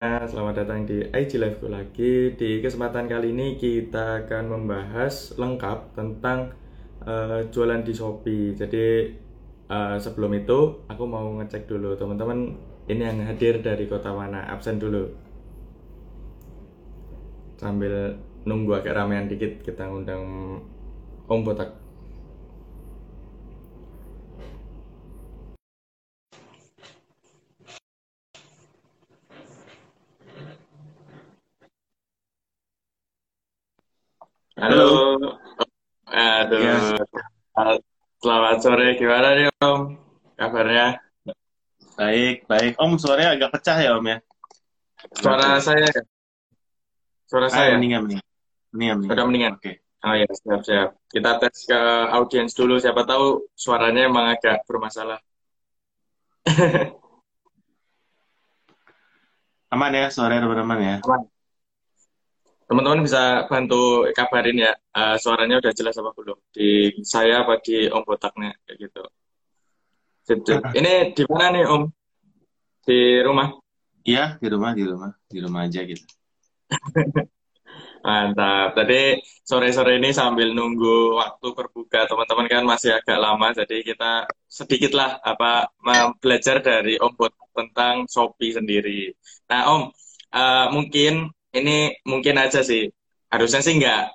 selamat datang di IG Live lagi. Di kesempatan kali ini kita akan membahas lengkap tentang uh, jualan di Shopee. Jadi uh, sebelum itu aku mau ngecek dulu teman-teman ini yang hadir dari kota mana absen dulu. Sambil nunggu agak ramean dikit kita ngundang Om Botak. Halo. Aduh. Ya. Selamat sore. Gimana nih Om? Kabarnya? Baik, baik. Om, suaranya agak pecah ya, Om ya? Suara saya. ya? Suara Ah, saya. mendingan, mendingan. Mendingan, mendingan. Udah mendingan. Oke. Oh ya, siap siap. Kita tes ke audiens dulu. Siapa tahu suaranya emang agak bermasalah. Aman ya, suaranya aman ya? Teman-teman bisa bantu kabarin ya. eh, suaranya udah jelas apa belum? Di saya apa di Om Botaknya kayak gitu. Sip, sip. Ini di mana nih Om? Di rumah? Iya, di rumah, di rumah. Di rumah aja gitu. Mantap. Tadi sore-sore ini sambil nunggu waktu berbuka, teman-teman kan masih agak lama, jadi kita sedikit lah apa belajar dari Om Bot tentang Shopee sendiri. Nah, Om, eh, mungkin ini mungkin aja sih, harusnya sih enggak.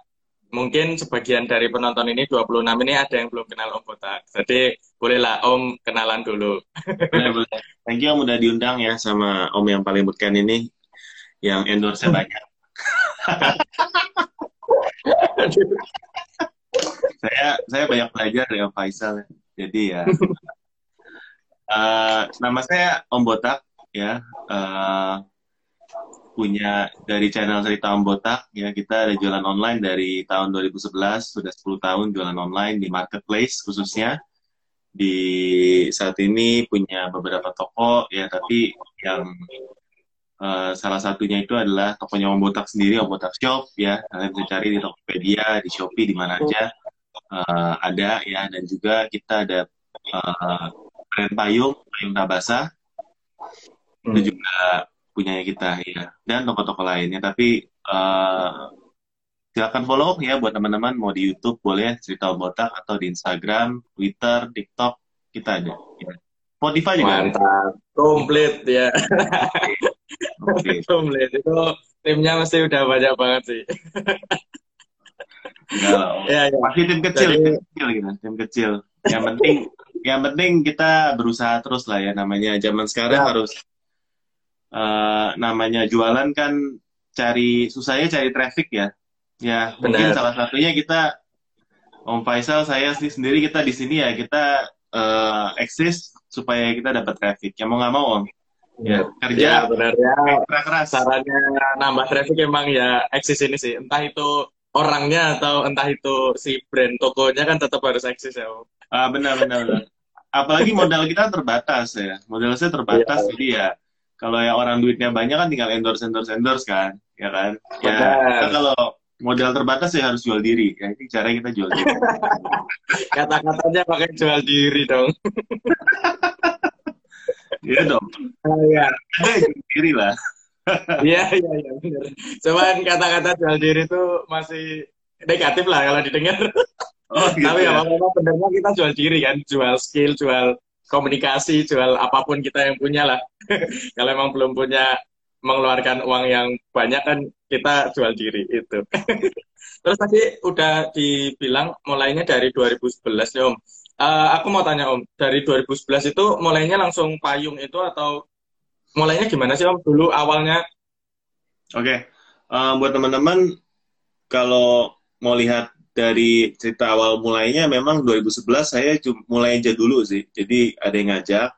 Mungkin sebagian dari penonton ini 26 ini ada yang belum kenal Om Botak. Jadi bolehlah Om kenalan dulu. Boleh, boleh. Thank you Om udah diundang ya sama Om yang paling beken ini yang endorse banyak. Saya saya banyak belajar dari Om Faisal ya. Jadi ya. eh, nama saya Om Botak ya. Eh, punya dari channel cerita Om Botak ya kita ada jualan online dari tahun 2011 sudah 10 tahun jualan online di marketplace khususnya. Di saat ini punya beberapa toko ya tapi yang eh, salah satunya itu adalah tokonya Om Botak sendiri Om Botak Shop ya. Kalian bisa cari di Tokopedia di Shopee di mana aja eh, ada ya. Dan juga kita ada eh, brand payung payung Tabasa. Itu Hmm. juga punyanya kita ya dan toko-toko lainnya tapi eh, silakan follow ya buat teman-teman mau di YouTube boleh cerita Botak atau di Instagram, Twitter, TikTok kita ada. Ya. Spotify juga. Mantap. Komplit ya. Komplit. Itu timnya mesti udah banyak banget sih. Enggak. Ya, ya. Masih tim kecil, Jadi- tim kecil gitu, tim kecil. Yang penting, yang penting kita berusaha terus lah ya. Namanya zaman sekarang Ya. harus eh, namanya jualan kan cari susahnya cari traffic ya. Ya mungkin Benar. salah satunya kita Om Faisal, saya sih sendiri kita di sini ya kita eh, eksis supaya kita dapat traffic. Ya mau nggak mau Om. Ya kerja Ya, benar ya. ekstra keras. Sarannya nambah traffic emang ya eksis ini sih. Entah itu orangnya atau entah itu si brand tokonya kan tetap harus eksis ya. Om. Ah, benar, benar, benar. Apalagi modal kita terbatas ya. Modal saya terbatas, Iya. jadi ya kalau ya orang duitnya banyak kan tinggal endorse, endorse, endorse kan, ya kan? Ya, kita kalau modal terbatas ya harus jual diri. Ya, ini cara kita jual diri. Kata-katanya pakai jual diri dong. Iya dong. Ah, Iya. Yang jual diri lah. Iya, iya, iya. Cuman kata-kata jual diri itu masih negatif lah kalau didengar. Oh, gitu Tapi ya. apa-apa benernya kita jual diri kan, jual skill, jual komunikasi, jual apa pun kita yang punya lah. Kalau emang belum punya mengeluarkan uang yang banyak kan kita jual diri itu. Terus tadi udah dibilang mulainya dari 2011 nih Om. Eh, aku mau tanya Om, dari 2011 itu mulainya langsung payung itu atau mulainya gimana sih Om? Dulu awalnya Oke, Eh, buat teman-teman kalau mau lihat dari cerita awal mulainya memang 2011 saya mulai aja dulu sih. Jadi ada yang ngajak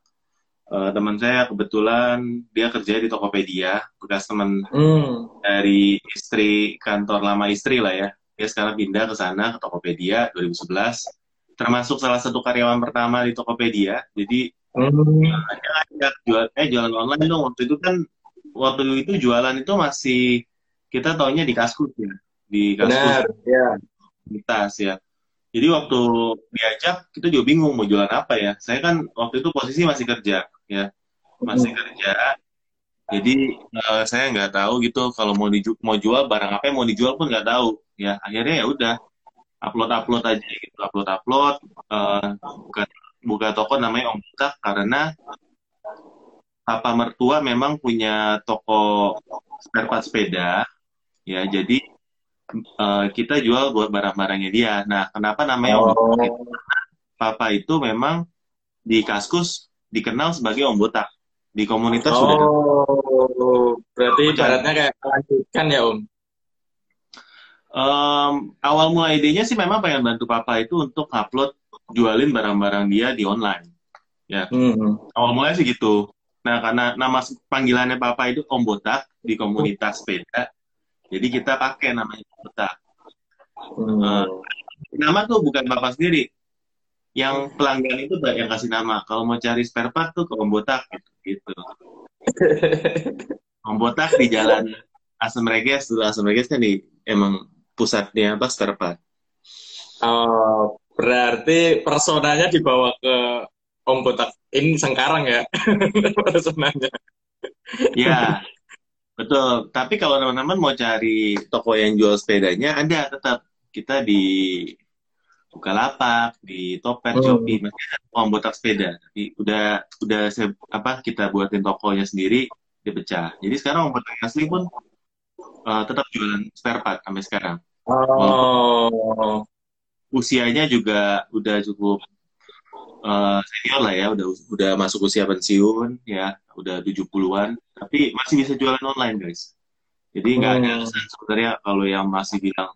Eh, teman saya kebetulan dia kerja di Tokopedia, bekas teman hmm, dari istri kantor lama istri lah ya. Dia sekarang pindah ke sana ke Tokopedia 2011. Termasuk salah satu karyawan pertama di Tokopedia. Jadi hmm, dia ngajak jual eh jualan online dong. Waktu itu kan waktu itu jualan itu masih kita taunya di Kaskus ya. Di Kaskus benar, ya. Komunitas ya. Jadi waktu diajak kita juga bingung mau jualan apa ya. Saya kan waktu itu posisi masih kerja ya, masih kerja. Jadi uh, saya nggak tahu gitu kalau mau diju mau jual barang apa yang mau dijual pun nggak tahu. Ya akhirnya ya udah upload upload aja gitu upload upload uh, buka buka toko namanya Om Butak karena papa mertua memang punya toko spare part sepeda ya jadi uh, kita jual buat barang-barangnya dia. Nah kenapa namanya Om Butak? Oh. Papa itu memang di Kaskus dikenal sebagai Om Botak di komunitas oh, sudah. Oh, berarti ibaratnya kayak lanjutkan ya Om? Um, awal mulai idenya sih memang pengen bantu papa itu untuk upload jualin barang-barang dia di online. Ya, hmm. awal mulai sih gitu. Nah, karena nama panggilannya papa itu Om Botak di komunitas sepeda, jadi kita pakai namanya Botak. Hmm. Uh, nama tuh bukan bapak sendiri, yang pelanggan itu yang kasih nama. Kalau mau cari spare part tuh ke Om Botak gitu. gitu. Om Botak di jalan Asam Reges, dulu Asam Reges kan di emang pusatnya apa spare part. Oh, berarti personanya dibawa ke Om Botak ini Sengkarang ya personanya. ya, betul. Tapi kalau teman-teman mau cari toko yang jual sepedanya, ada tetap kita di Bukalapak, di Topet, hmm. Shopee, masih ada uang botak sepeda. Tapi udah udah saya, apa kita buatin tokonya sendiri, dipecah. Jadi sekarang botak asli pun uh, tetap jualan spare part sampai sekarang. Oh. usianya juga udah cukup uh, senior lah ya, udah udah masuk usia pensiun ya, udah 70-an, tapi masih bisa jualan online, guys. Jadi nggak hmm. ada alasan sebenarnya kalau yang masih bilang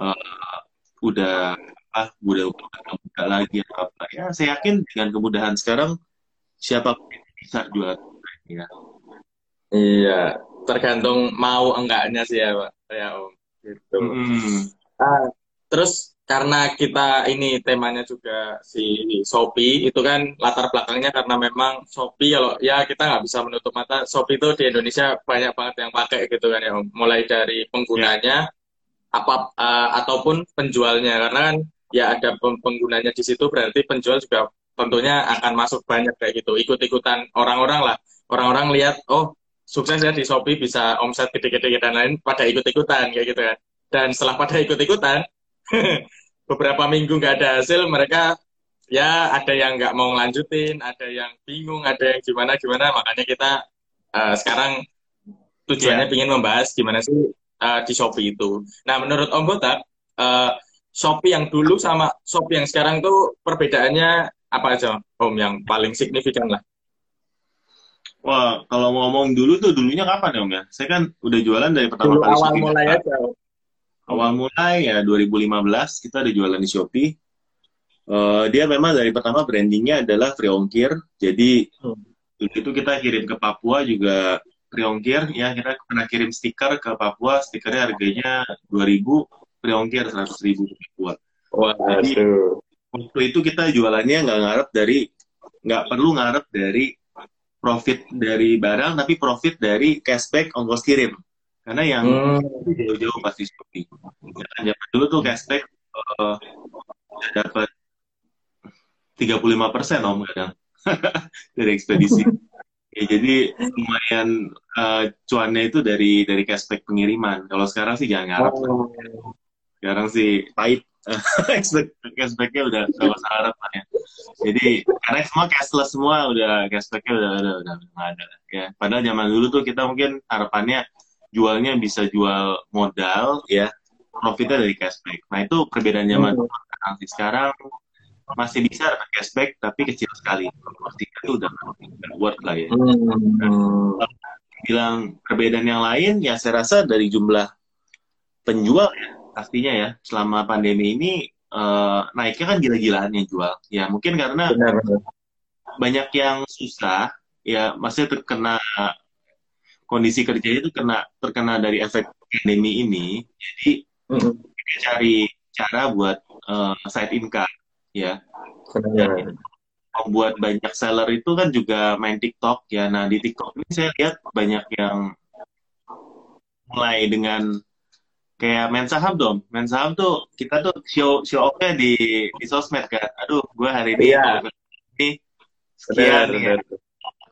uh, udah apa udah buka lagi atau apa ya saya yakin dengan kemudahan sekarang siapa bisa jual ya iya tergantung mau enggaknya sih ya pak ya om gitu mm. ah, terus karena kita ini temanya juga si Shopee itu kan latar belakangnya karena memang Shopee kalau ya kita nggak bisa menutup mata Shopee itu di Indonesia banyak banget yang pakai gitu kan ya om. Mulai dari penggunanya yeah. apa uh, ataupun penjualnya. Karena kan ya ada penggunanya di situ berarti penjual juga tentunya akan masuk banyak kayak gitu. Ikut-ikutan orang-orang lah. Orang-orang lihat oh sukses ya di Shopee bisa omset gede-gede dan lain pada ikut-ikutan kayak gitu kan. Dan setelah pada ikut-ikutan beberapa minggu nggak ada hasil mereka ya ada yang nggak mau lanjutin ada yang bingung ada yang gimana gimana makanya kita uh, sekarang tujuannya yeah. ingin membahas gimana sih uh, di Shopee itu nah menurut Om Botak uh, Shopee yang dulu sama Shopee yang sekarang tuh perbedaannya apa aja, Om, yang paling signifikan lah? Wah, kalau ngomong dulu tuh dulunya kapan ya, Om ya? Saya kan udah jualan dari pertama dulu kali awal Shopee. mulai aja. Awal mulai ya 2015 kita ada jualan di Shopee. Uh, dia memang dari pertama brandingnya adalah free ongkir. Jadi hmm. itu kita kirim ke Papua juga free ongkir. Ya kita pernah kirim stiker ke Papua. Stikernya harganya 2000 free ongkir seratus ribu buat. Jadi waktu itu kita jualannya nggak ngarep dari nggak perlu ngarep dari profit dari barang tapi profit dari cashback ongkos kirim karena yang hmm. jauh-jauh pasti seperti ya, dulu tuh cashback uh, dapat 35 persen om kadang. Dari ekspedisi. Ya, jadi lumayan uh, cuannya itu dari dari cashback pengiriman. Kalau sekarang sih jangan ngarep. Oh. Sekarang sih pahit. Cashback cashbacknya udah sama syarat lah ya. Jadi karena semua cashless semua udah cashbacknya udah udah udah nggak ada. Ya padahal zaman dulu tuh kita mungkin harapannya jualnya bisa jual modal ya profitnya dari cashback nah itu perbedaan zaman hmm. sekarang sekarang masih bisa dapat cashback tapi kecil sekali pasti itu udah nggak worth lah ya hmm. bilang perbedaan yang lain ya saya rasa dari jumlah penjual ya pastinya ya selama pandemi ini uh, naiknya kan gila-gilaan yang jual ya mungkin karena benar. banyak yang susah ya masih terkena kondisi kerjanya itu kena terkena dari efek pandemi ini jadi mm-hmm. cari cara buat uh, side income ya benar. membuat banyak seller itu kan juga main TikTok ya nah di TikTok ini saya lihat banyak yang mulai dengan kayak main saham dong main saham tuh kita tuh show show off di di sosmed kan aduh gue hari ini yeah. ini sekian ya.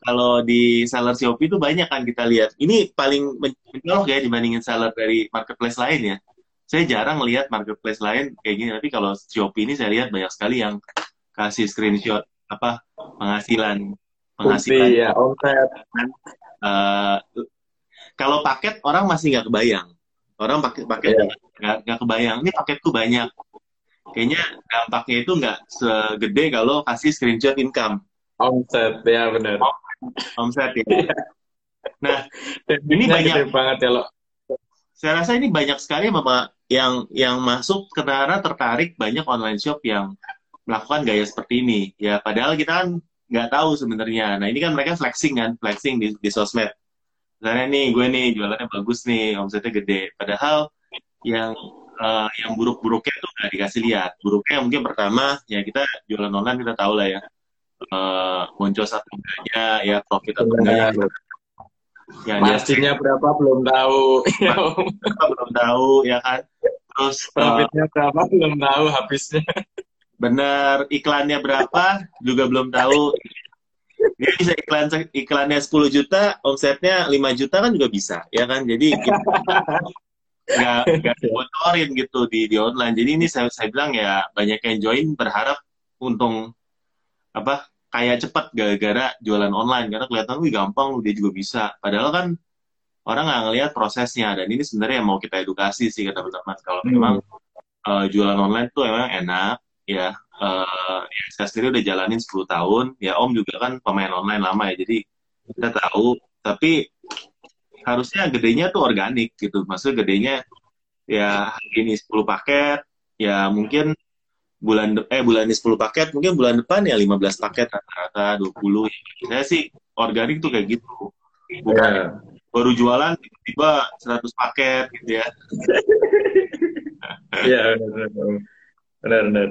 Kalau di seller Shopee itu banyak kan kita lihat. Ini paling mencolok ya dibandingin seller dari marketplace lain ya. Saya jarang lihat marketplace lain kayak gini, tapi kalau Shopee ini saya lihat banyak sekali yang kasih screenshot apa penghasilan penghasilan. Ya, omset. Uh, kalau paket orang masih nggak kebayang. Orang paket paket Iya. nggak nggak kebayang. Ini paketku banyak. Kayaknya dampaknya itu nggak segede kalau kasih screenshot income Omset, ya benar. Omset ya. Iya. Nah, Ini banyak. banyak banget ya lo. saya rasa ini banyak sekali mama yang yang masuk karena tertarik banyak online shop yang melakukan gaya seperti ini. Ya, padahal kita kan nggak tahu sebenarnya. Nah, ini kan mereka flexing kan, flexing di, di sosmed. Misalnya nih, gue nih jualannya bagus nih, omsetnya gede. Padahal yang eh, yang buruk-buruknya tuh nggak dikasih lihat. Buruknya mungkin pertama, ya kita jualan online kita tahu lah ya. Eh, boncos atau enggaknya, ya profit atau enggaknya. Benar. Ya, dia Marginnya berapa belum tahu. Ya, belum tahu, ya kan. Terus eh, Profitnya berapa belum tahu habisnya. bener iklannya berapa juga belum tahu. Dia bisa iklan iklannya 10 juta, omsetnya 5 juta kan juga bisa, ya kan? Jadi nggak nggak dibocorin gitu di di online. Jadi ini saya saya bilang ya banyak yang join berharap untung apa kayak cepat gara-gara jualan online karena kelihatan wih gampang lu dia juga bisa. Padahal kan orang nggak ngelihat prosesnya dan ini sebenarnya yang mau kita edukasi sih kata teman kalau Hmm. memang eh, jualan online tuh emang enak ya. Eh, ya, saya sendiri udah jalanin 10 tahun ya Om juga kan pemain online lama ya jadi kita tahu tapi harusnya gedenya tuh organik gitu maksudnya gedenya ya hari ini 10 paket ya mungkin bulan de- eh bulan ini 10 paket mungkin bulan depan ya 15 paket rata-rata 20 saya sih organik tuh kayak gitu bukan Ya. baru jualan tiba-tiba 100 paket gitu ya Iya, benar, benar. benar, benar.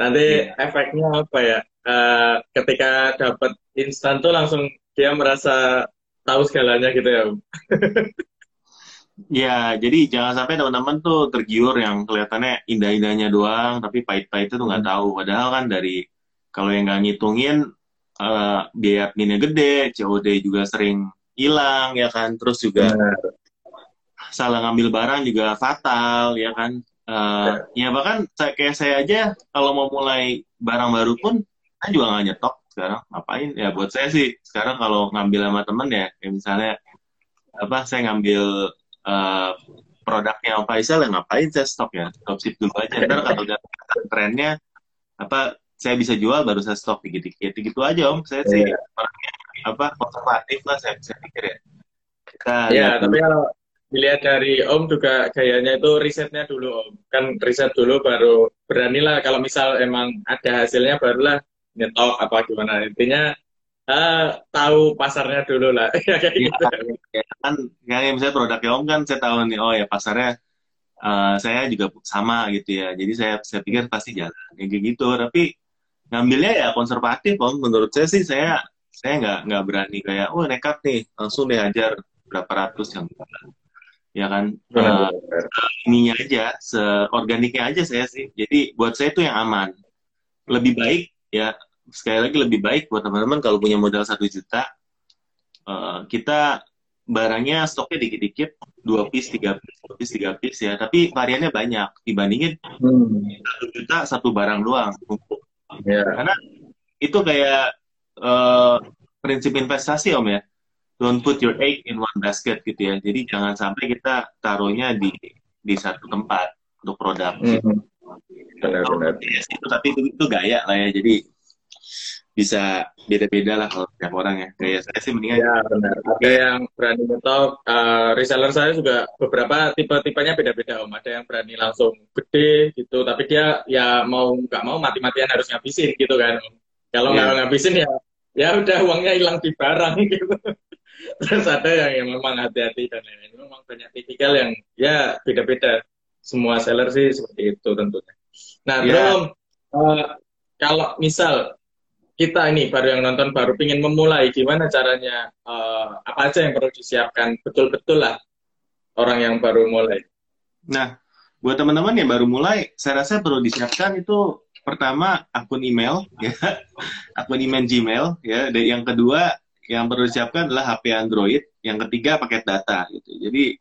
Nanti efeknya apa ya? Eh, ketika dapat instan tuh langsung dia merasa tahu segalanya gitu ya. Ya, jadi jangan sampai teman-teman tuh tergiur yang kelihatannya indah-indahnya doang, tapi pahit-pahitnya tuh nggak tahu. Padahal kan dari kalau yang nggak ngitungin eh, biaya adminnya gede, COD juga sering hilang ya kan, terus juga Benar. salah ngambil barang juga fatal ya kan. Eh, ya bahkan saya, kayak saya aja kalau mau mulai barang baru pun saya juga nggak nyetok sekarang ngapain ya buat saya sih sekarang kalau ngambil sama temen ya kayak misalnya apa saya ngambil eh, produknya Om Faisal ya ngapain saya stok ya? Stop ship dulu aja. Ntar kalau udah trennya apa saya bisa jual baru saya stok. Dikit-dikit. Gitu aja Om. Saya sih Iya. orangnya apa konservatif lah saya, saya pikir ya. Kita Ya, lihat tapi kalau dilihat dari Om juga gayanya itu risetnya dulu Om. Kan riset dulu baru beranilah kalau misal emang ada hasilnya barulah nyetok apa gimana. Intinya eh, tahu pasarnya dulu lah. Ya, kayak gitu. ya kan kayak misalnya produknya Om kan saya tahu nih oh ya pasarnya eh, saya juga sama gitu ya. Jadi saya saya pikir pasti jalan ya, kayak gitu. Tapi ngambilnya ya konservatif Om. Menurut saya sih saya saya nggak nggak berani kayak oh nekat nih langsung deh hajar berapa ratus yang ya kan? Benar, Eh, benar. ininya aja seorganiknya aja saya sih. Jadi buat saya itu yang aman. Lebih baik ya sekali lagi lebih baik buat teman-teman kalau punya modal satu juta. Eh, kita barangnya stoknya dikit-dikit dua piece tiga piece dua piece tiga piece ya. Tapi variannya banyak. Dibandingin Hmm, satu juta satu barang doang. Ya. karena itu kayak eh, prinsip investasi om ya. Don't put your egg in one basket gitu ya. Jadi jangan sampai kita taruhnya di di satu tempat untuk produk. Hmm, benar, benar. Yes, itu tapi itu, itu gaya lah ya. Jadi bisa beda-beda lah kalau setiap orang ya kayak saya sih mendingan Ya, benar. Ada yang berani nyetok. eh, reseller saya juga beberapa tipe-tipenya beda-beda, Om. Ada yang berani langsung gede gitu, tapi dia ya mau nggak mau mati-matian harus ngabisin gitu kan, Om. Kalau Iya. nggak ngabisin ya ya udah uangnya hilang di barang gitu. Terus ada yang, yang memang hati-hati dan lain-lain. Memang banyak tipikal yang ya beda-beda. Semua seller sih seperti itu tentunya. Nah, Iya. terus Om, eh, kalau misal kita ini baru yang nonton baru pingin memulai gimana caranya eh, apa aja yang perlu disiapkan betul-betul lah orang yang baru mulai Nah, buat teman-teman yang baru mulai, saya rasa perlu disiapkan itu pertama akun email, ya, akun email Gmail, ya. Dan yang kedua yang perlu disiapkan adalah HP Android, yang ketiga paket data gitu. Jadi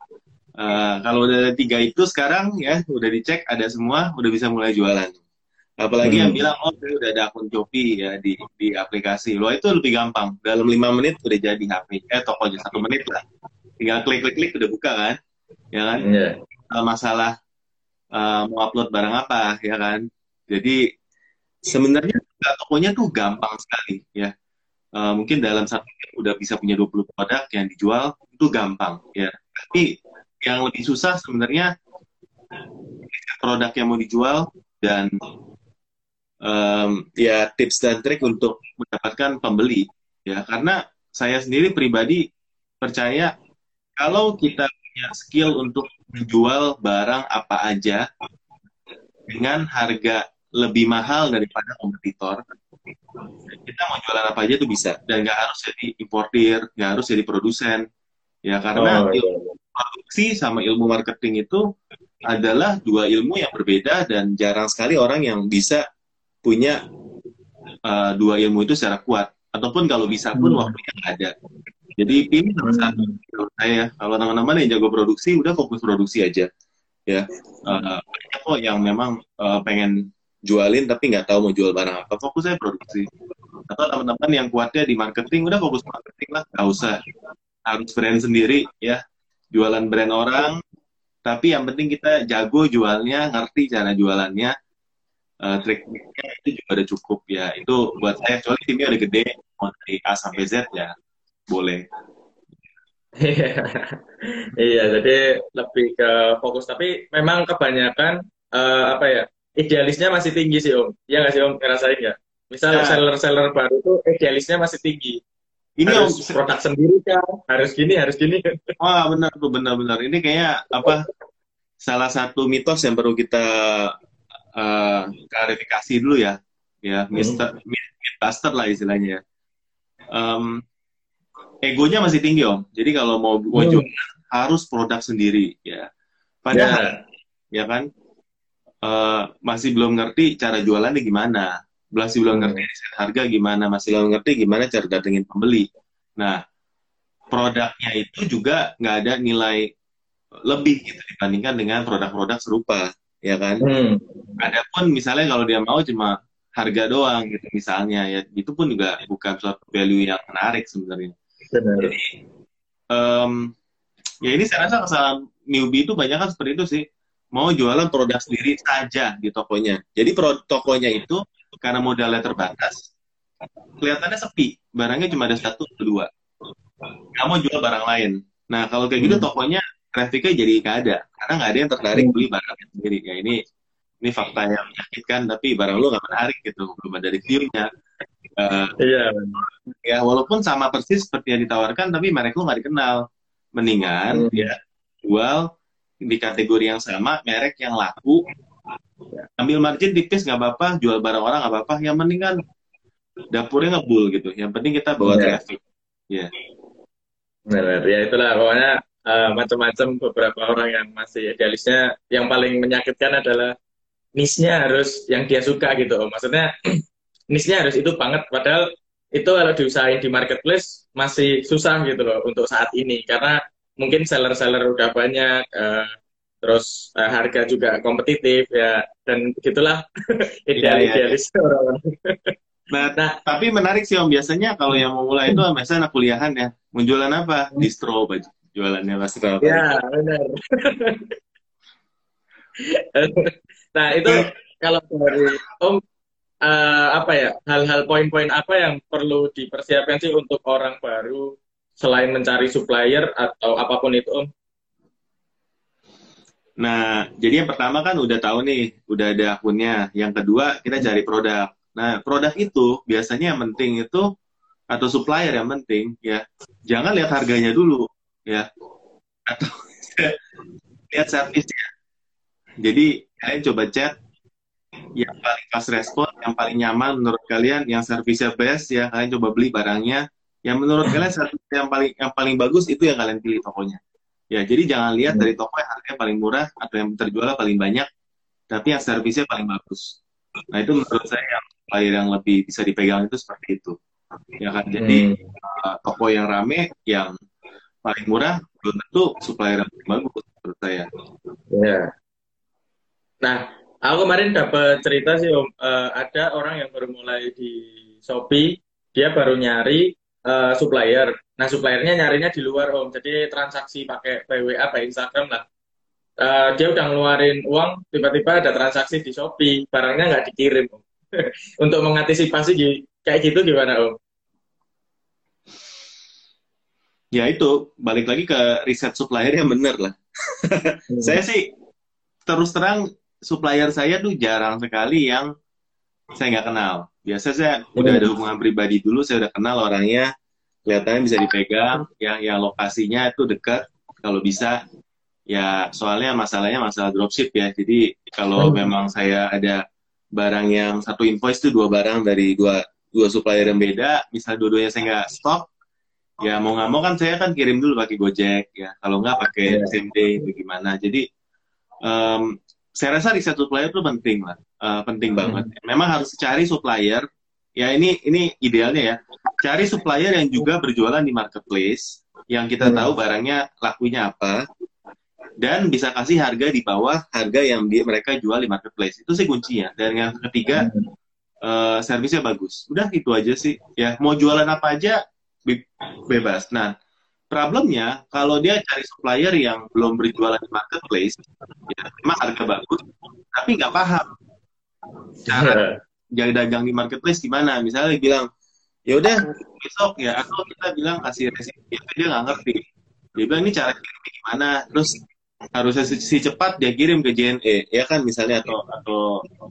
uh, kalau udah tiga itu sekarang ya udah dicek ada semua, udah bisa mulai jualan. Apalagi hmm. yang bilang oh udah ada akun Shopee ya di di aplikasi. Lo itu lebih gampang. Dalam lima menit udah jadi HP. Eh tokonya satu menit lah. Tinggal klik klik klik udah buka kan, ya kan? Yeah. Masalah uh, mau upload barang apa ya kan? Jadi sebenarnya tokonya tuh gampang sekali ya uh, mungkin dalam satu jam udah bisa punya 20 produk yang dijual itu gampang ya tapi yang lebih susah sebenarnya produk yang mau dijual dan um, ya tips dan trik untuk mendapatkan pembeli ya. Karena saya sendiri pribadi percaya kalau kita punya skill untuk menjual barang apa aja dengan harga lebih mahal daripada kompetitor, kita mau jualan apa aja tuh bisa. Dan nggak harus jadi importir, nggak harus jadi produsen, ya. Karena oh, iya. ilmu produksi sama ilmu marketing itu adalah dua ilmu yang berbeda dan jarang sekali orang yang bisa punya uh, dua ilmu itu secara kuat. Ataupun kalau bisa pun hmm. waktunya nggak ada. Jadi ini salah satu menurut saya. Kalau teman-teman yang jago produksi udah fokus produksi aja. Ya. Uh, banyak kok yang memang uh, pengen jualin tapi nggak tahu mau jual barang apa. Fokus saya produksi. Atau teman-teman yang kuatnya di marketing udah fokus marketing lah. Nggak usah. Harus brand sendiri ya. Jualan brand orang. Tapi yang penting kita jago jualnya ngerti cara jualannya uh, triknya itu juga udah cukup ya itu buat saya kecuali timnya udah gede mau dari A sampai Z ya boleh iya jadi lebih ke fokus tapi memang kebanyakan uh, apa ya idealisnya masih tinggi sih om. Iya nggak sih om ngerasain nggak? Misal ya. seller-seller baru tuh idealisnya masih tinggi. Ini harus om, produk sendiri kan, harus gini, harus gini. Wah benar tuh benar-benar. Ini kayak apa? Salah satu mitos yang perlu kita uh, klarifikasi dulu ya, ya, Mister, hmm. Mister lah istilahnya. Um, egonya masih tinggi om. Jadi kalau mau hmm. jual harus produk sendiri ya. Padahal ya, ya kan uh, masih belum ngerti cara jualannya gimana, masih belum ngerti hmm. harga gimana, masih belum ngerti gimana cara datengin pembeli. Nah, produknya itu juga nggak ada nilai lebih gitu dibandingkan dengan produk-produk serupa, ya kan? Hmm. Adapun misalnya kalau dia mau cuma harga doang gitu misalnya ya itu pun juga bukan suatu value yang menarik sebenarnya. Jadi um, ya ini saya rasa kesalahan newbie itu banyak kan seperti itu sih mau jualan produk sendiri saja di tokonya. Jadi pro tokonya itu karena modalnya terbatas, kelihatannya sepi. Barangnya cuma ada satu atau dua. Mau jual barang lain. Nah, kalau kayak gitu hmm. tokonya grafiknya jadi nggak ada. Karena nggak ada yang tertarik beli barangnya sendiri. Ya ini ini fakta yang menyakitkan, tapi barang lu nggak menarik gitu. Belum ada reviewnya. Uh, iya. Ya, walaupun sama persis seperti yang ditawarkan, tapi mereka lu nggak dikenal. Mendingan hmm. ya jual di kategori yang sama, merek yang laku, ambil margin tipis nggak apa-apa, jual barang orang nggak apa-apa, yang penting kan dapurnya ngebul gitu. Yang penting kita bawa yeah. traffic. Ya. Yeah. Benar, ya itulah pokoknya uh, macam-macam beberapa orang yang masih idealisnya yang paling menyakitkan adalah nisnya harus yang dia suka gitu. Maksudnya nisnya harus itu banget. Padahal itu kalau diusahain di marketplace masih susah gitu loh untuk saat ini. Karena mungkin seller-seller udah banyak uh, terus uh, harga juga kompetitif ya. Dan gitulah idealis ya, ya, orang. Nah, nah tapi menarik sih om. Biasanya kalau yang mau mulai itu biasanya anak kuliahan ya. Mau jualan apa? Distro baju. Jualannya apa ya benar nah itu kalau dari om uh, apa ya hal-hal poin-poin apa yang perlu dipersiapkan sih untuk orang baru selain mencari supplier atau apa pun itu Om? Nah, jadi yang pertama kan udah tahu nih, udah ada akunnya. Yang kedua, kita cari produk. Nah, produk itu biasanya yang penting itu atau supplier yang penting ya. Jangan lihat harganya dulu ya. Atau lihat servisnya. Jadi, kalian coba chat yang paling fast respon, yang paling nyaman menurut kalian, yang servisnya best ya, kalian coba beli barangnya. Yang menurut kalian yang paling yang paling bagus itu yang kalian pilih tokonya. Ya jadi jangan lihat dari toko yang harganya paling murah atau yang terjual paling banyak tapi yang servisnya paling bagus. Nah itu menurut saya yang player yang lebih bisa dipegang itu seperti itu. Ya kan? Jadi hmm. uh, toko yang rame yang paling murah belum tentu supplier yang bagus menurut saya. Ya nah aku kemarin dapat cerita sih om. Uh, ada orang yang baru mulai di Shopee dia baru nyari uh, supplier. Nah suppliernya nyarinya di luar om. Jadi transaksi pakai PWA pakai Instagram lah. Uh, dia udah ngeluarin uang tiba-tiba ada transaksi di Shopee. Barangnya nggak dikirim om. Untuk mengantisipasi kayak gitu gimana om? Ya itu balik lagi ke riset supplier yang bener lah. hmm. saya sih terus terang supplier saya tuh jarang sekali yang saya nggak kenal. Biasa saya hmm. udah ada hubungan pribadi dulu, saya udah kenal orangnya, kelihatannya bisa dipegang, yang yang lokasinya itu dekat, kalau bisa. Ya soalnya masalahnya masalah dropship ya. Jadi kalau hmm. memang saya ada barang yang satu invoice itu dua barang dari dua dua supplier yang beda, misal dua-duanya saya nggak stok, ya mau nggak mau kan saya kan kirim dulu pakai Gojek ya kalau nggak pakai yeah. SMD bagaimana jadi um, saya rasa riset supplier itu penting lah. Uh, penting hmm. banget. Memang harus cari supplier. Ya ini ini idealnya ya. Cari supplier yang juga berjualan di marketplace yang kita hmm. tahu barangnya lakunya apa dan bisa kasih harga di bawah harga yang dia, mereka jual di marketplace. Itu sih kuncinya. Dan yang ketiga uh, servisnya bagus. Udah itu aja sih. Ya mau jualan apa aja bebas. Nah, problemnya kalau dia cari supplier yang belum berjualan di marketplace, ya memang harga bagus, tapi nggak paham. Cara jadi dagang di marketplace gimana. Misalnya bilang, ya udah besok ya, atau kita bilang kasih resep, ya, dia nggak ngerti. Dia bilang ini cara kirimnya gimana, terus harusnya si cepat dia kirim ke JNE ya kan misalnya atau atau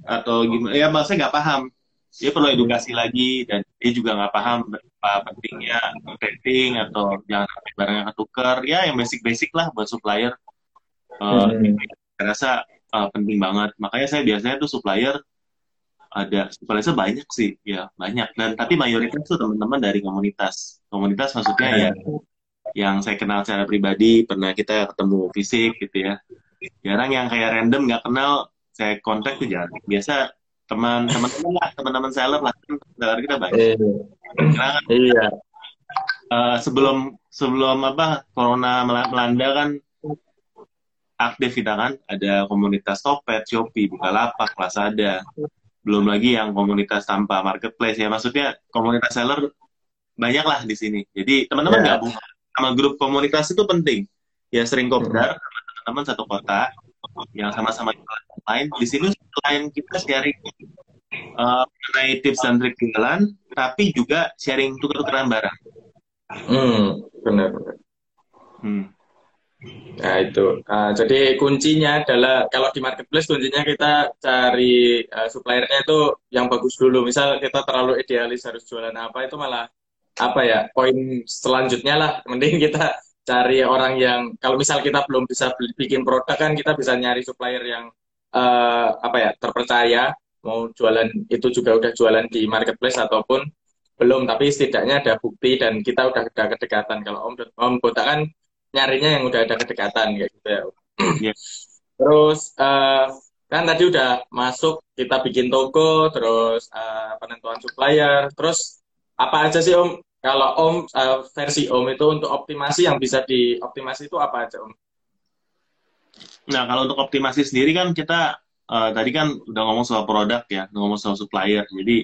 atau gimana. Ya maksudnya nggak paham. Dia perlu edukasi lagi dan dia juga nggak paham apa pentingnya rating atau jangan sampai barangnya ketukar. Ya yang basic-basic lah buat supplier. Uh, hmm. saya rasa uh, penting banget. Makanya saya biasanya tuh supplier ada supplier banyak sih ya banyak. Dan tapi mayoritas tuh teman-teman dari komunitas. Komunitas maksudnya ya yang saya kenal secara pribadi pernah kita ketemu fisik gitu ya. Jarang yang kayak random nggak kenal saya kontak tuh jarang. Biasa teman teman lah teman-teman seller lah seller kita banyak iya. iya. Uh, sebelum sebelum apa corona melanda kan aktif kita kan ada komunitas Topet, Shopee, Bukalapak, Lazada. Belum lagi yang komunitas tanpa marketplace ya. Maksudnya komunitas seller banyak lah di sini. Jadi teman-teman yeah. gabung sama grup komunitas itu penting. Ya sering kopdar sama teman-teman satu kota yang sama-sama lain di sini selain kita sharing uh, mengenai tips dan trik jualan, tapi juga sharing tukar-tukaran barang. Hmm, benar. Hmm. Nah itu, uh, jadi kuncinya adalah kalau di marketplace kuncinya kita cari uh, suppliernya itu yang bagus dulu. Misal kita terlalu idealis harus jualan apa itu malah apa ya poin selanjutnya lah. Mending kita cari orang yang kalau misal kita belum bisa bikin produk kan kita bisa nyari supplier yang uh, apa ya terpercaya mau jualan itu juga udah jualan di marketplace ataupun belum tapi setidaknya ada bukti dan kita udah ada kedekatan. Kalau om om Bota kan nyarinya yang udah ada kedekatan kayak gitu ya. Yeah. terus uh, kan tadi udah masuk kita bikin toko terus uh, penentuan supplier. Terus apa aja sih om? Kalau om uh, versi om itu untuk optimasi yang bisa dioptimasi itu apa aja om? Nah kalau untuk optimasi sendiri kan kita uh, tadi kan udah ngomong soal produk ya, ngomong soal supplier. Jadi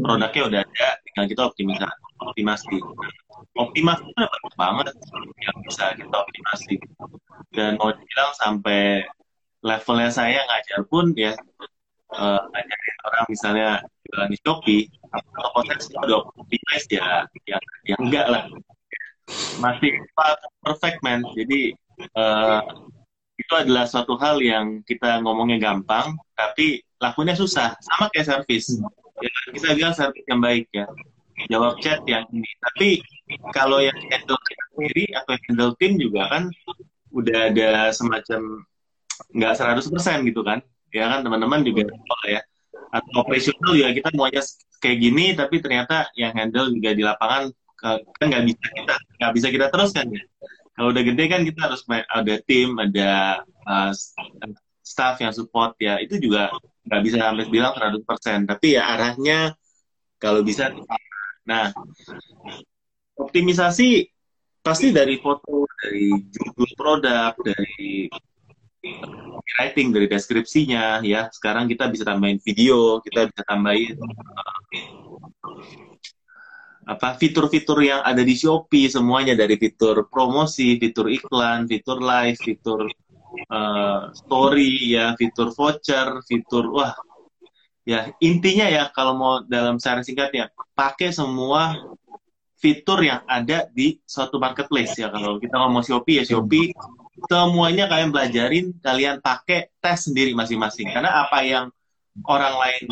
produknya udah ada, tinggal kita optimasi. optimasi. Optimasi itu banyak banget yang bisa kita optimasi. Dan mau dibilang sampai levelnya saya ngajar pun ya uh, ngajarin orang misalnya jualan di Shopee, atau potensi udah optimize ya, ya, ya enggak lah. Masih perfect man. Jadi uh, itu adalah suatu hal yang kita ngomongnya gampang, tapi lakunya susah. Sama kayak servis. Ya, kita bilang servis yang baik ya. Jawab chat yang ini. Tapi kalau yang handle kita sendiri atau yang handle tim juga kan udah ada semacam nggak 100% gitu kan. Ya kan teman-teman juga ya. Atau operasional juga kita maunya kayak gini, tapi ternyata yang handle juga di lapangan kan nggak bisa kita nggak bisa kita teruskan ya kalau udah gede kan kita harus ada tim, ada uh, staff yang support ya. Itu juga nggak bisa sampai bilang 100%. Tapi ya arahnya kalau bisa Nah, optimisasi pasti dari foto, dari judul produk, dari writing, dari deskripsinya, ya. Sekarang kita bisa tambahin video, kita bisa tambahin apa fitur-fitur yang ada di Shopee semuanya dari fitur promosi, fitur iklan, fitur live, fitur uh, story ya, fitur voucher, fitur wah. Ya intinya ya kalau mau dalam secara singkatnya pakai semua fitur yang ada di suatu marketplace ya. Kalau kita ngomong Shopee ya Shopee semuanya kalian pelajarin kalian pakai tes sendiri masing-masing. Karena apa yang orang lain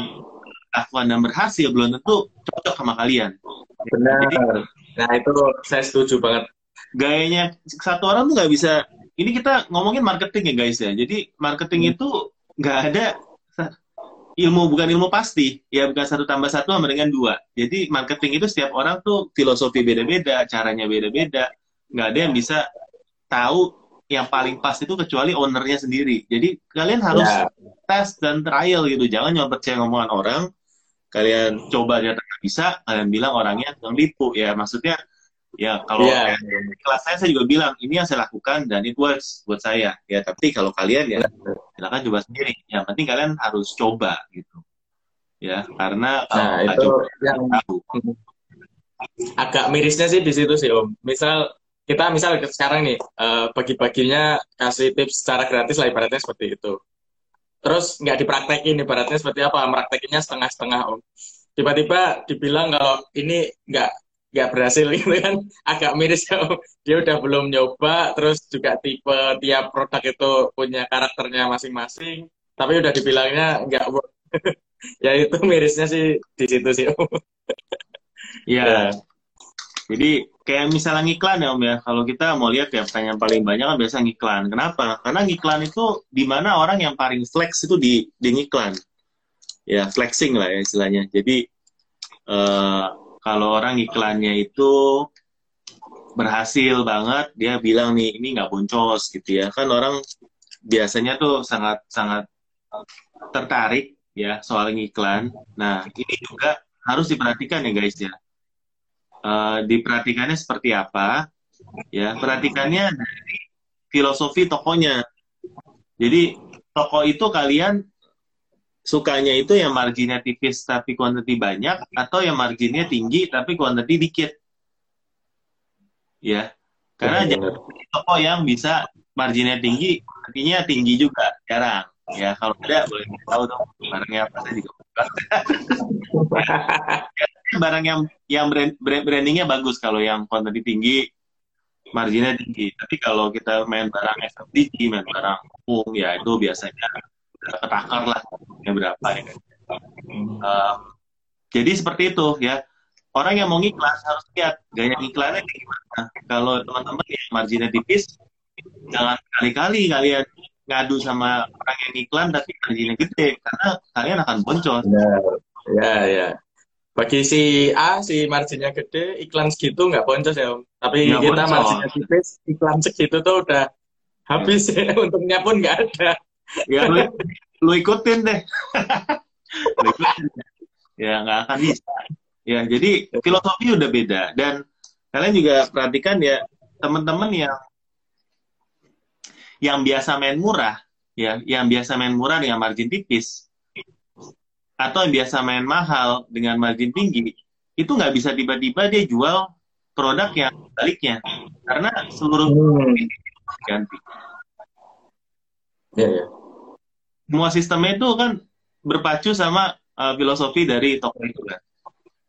lakukan dan berhasil belum tentu cocok sama kalian. Benar. Jadi, nah itu saya setuju banget. gayanya satu orang tuh nggak bisa ini kita ngomongin marketing ya guys ya. Jadi marketing hmm. itu nggak ada ilmu bukan ilmu pasti. Ya bukan satu tambah satu sama dengan dua. Jadi marketing itu setiap orang tuh filosofi beda-beda caranya beda-beda. Nggak ada yang bisa tahu yang paling pas itu kecuali ownernya sendiri. Jadi kalian harus yeah. tes dan trial gitu. Jangan cuma percaya ngomongan orang kalian coba dia tak bisa kalian bilang orangnya yang tipu ya maksudnya ya kalau yeah. kelas saya saya juga bilang ini yang saya lakukan dan it works buat saya. Ya tapi kalau kalian ya silakan coba sendiri. Yang penting kalian harus coba gitu. Ya karena kalau nah, itu coba, yang tahu. agak mirisnya sih di situ sih om. Misal kita misal sekarang nih uh, bagi-baginya kasih tips secara gratis lah ibaratnya seperti itu terus nggak dipraktekin ibaratnya seperti apa? Meraktekinnya setengah-setengah om. Tiba-tiba dibilang kalau ini nggak nggak berhasil gitu kan agak miris. Ya dia udah belum nyoba terus juga tipe tiap produk itu punya karakternya masing-masing. Tapi udah dibilangnya nggak ya itu mirisnya sih di situ sih om. Ya. Jadi kayak misalnya ngiklan ya om ya kalau kita mau lihat ya pertanyaan paling banyak kan biasa ngiklan kenapa karena ngiklan itu di mana orang yang paling flex itu di di ngiklan ya flexing lah ya istilahnya jadi uh, kalau orang iklannya itu berhasil banget, dia bilang nih ini nggak boncos gitu ya. Kan orang biasanya tuh sangat sangat tertarik ya soal iklan. Nah ini juga harus diperhatikan ya guys ya. Uh, diperhatikannya seperti apa? Ya perhatikannya dari filosofi tokonya. Jadi toko itu kalian sukanya itu yang marginnya tipis tapi kuantiti banyak atau yang marginnya tinggi tapi kuantiti dikit ya karena ya, toko yang bisa marginnya tinggi artinya tinggi juga jarang ya kalau ada boleh tahu dong barangnya apa saya juga barang yang yang brand, brand, brandingnya bagus kalau yang kuantiti tinggi marginnya tinggi tapi kalau kita main barang FMCG main barang umum ya itu biasanya ketakar lah ya berapa ya. Uh, jadi seperti itu ya. Orang yang mau ngiklan harus lihat gaya iklannya kayak gimana. Kalau teman-teman yang marginnya tipis, jangan kali-kali kalian ngadu sama orang yang iklan tapi marginnya gede karena kalian akan boncos. Ya, ya, ya. Bagi si A, si marginnya gede, iklan segitu nggak boncos ya, Om. Tapi nggak kita boncos. marginnya tipis, iklan segitu tuh udah habis ya. Untungnya pun nggak ada ya lu, lu ikutin deh lu ikutin. ya nggak akan bisa ya jadi filosofi udah beda dan kalian juga perhatikan ya teman-teman yang yang biasa main murah ya yang biasa main murah dengan margin tipis atau yang biasa main mahal dengan margin tinggi itu nggak bisa tiba-tiba dia jual produk yang baliknya karena seluruh hmm. ganti ya, ya semua sistemnya itu kan berpacu sama uh, filosofi dari toko itu kan.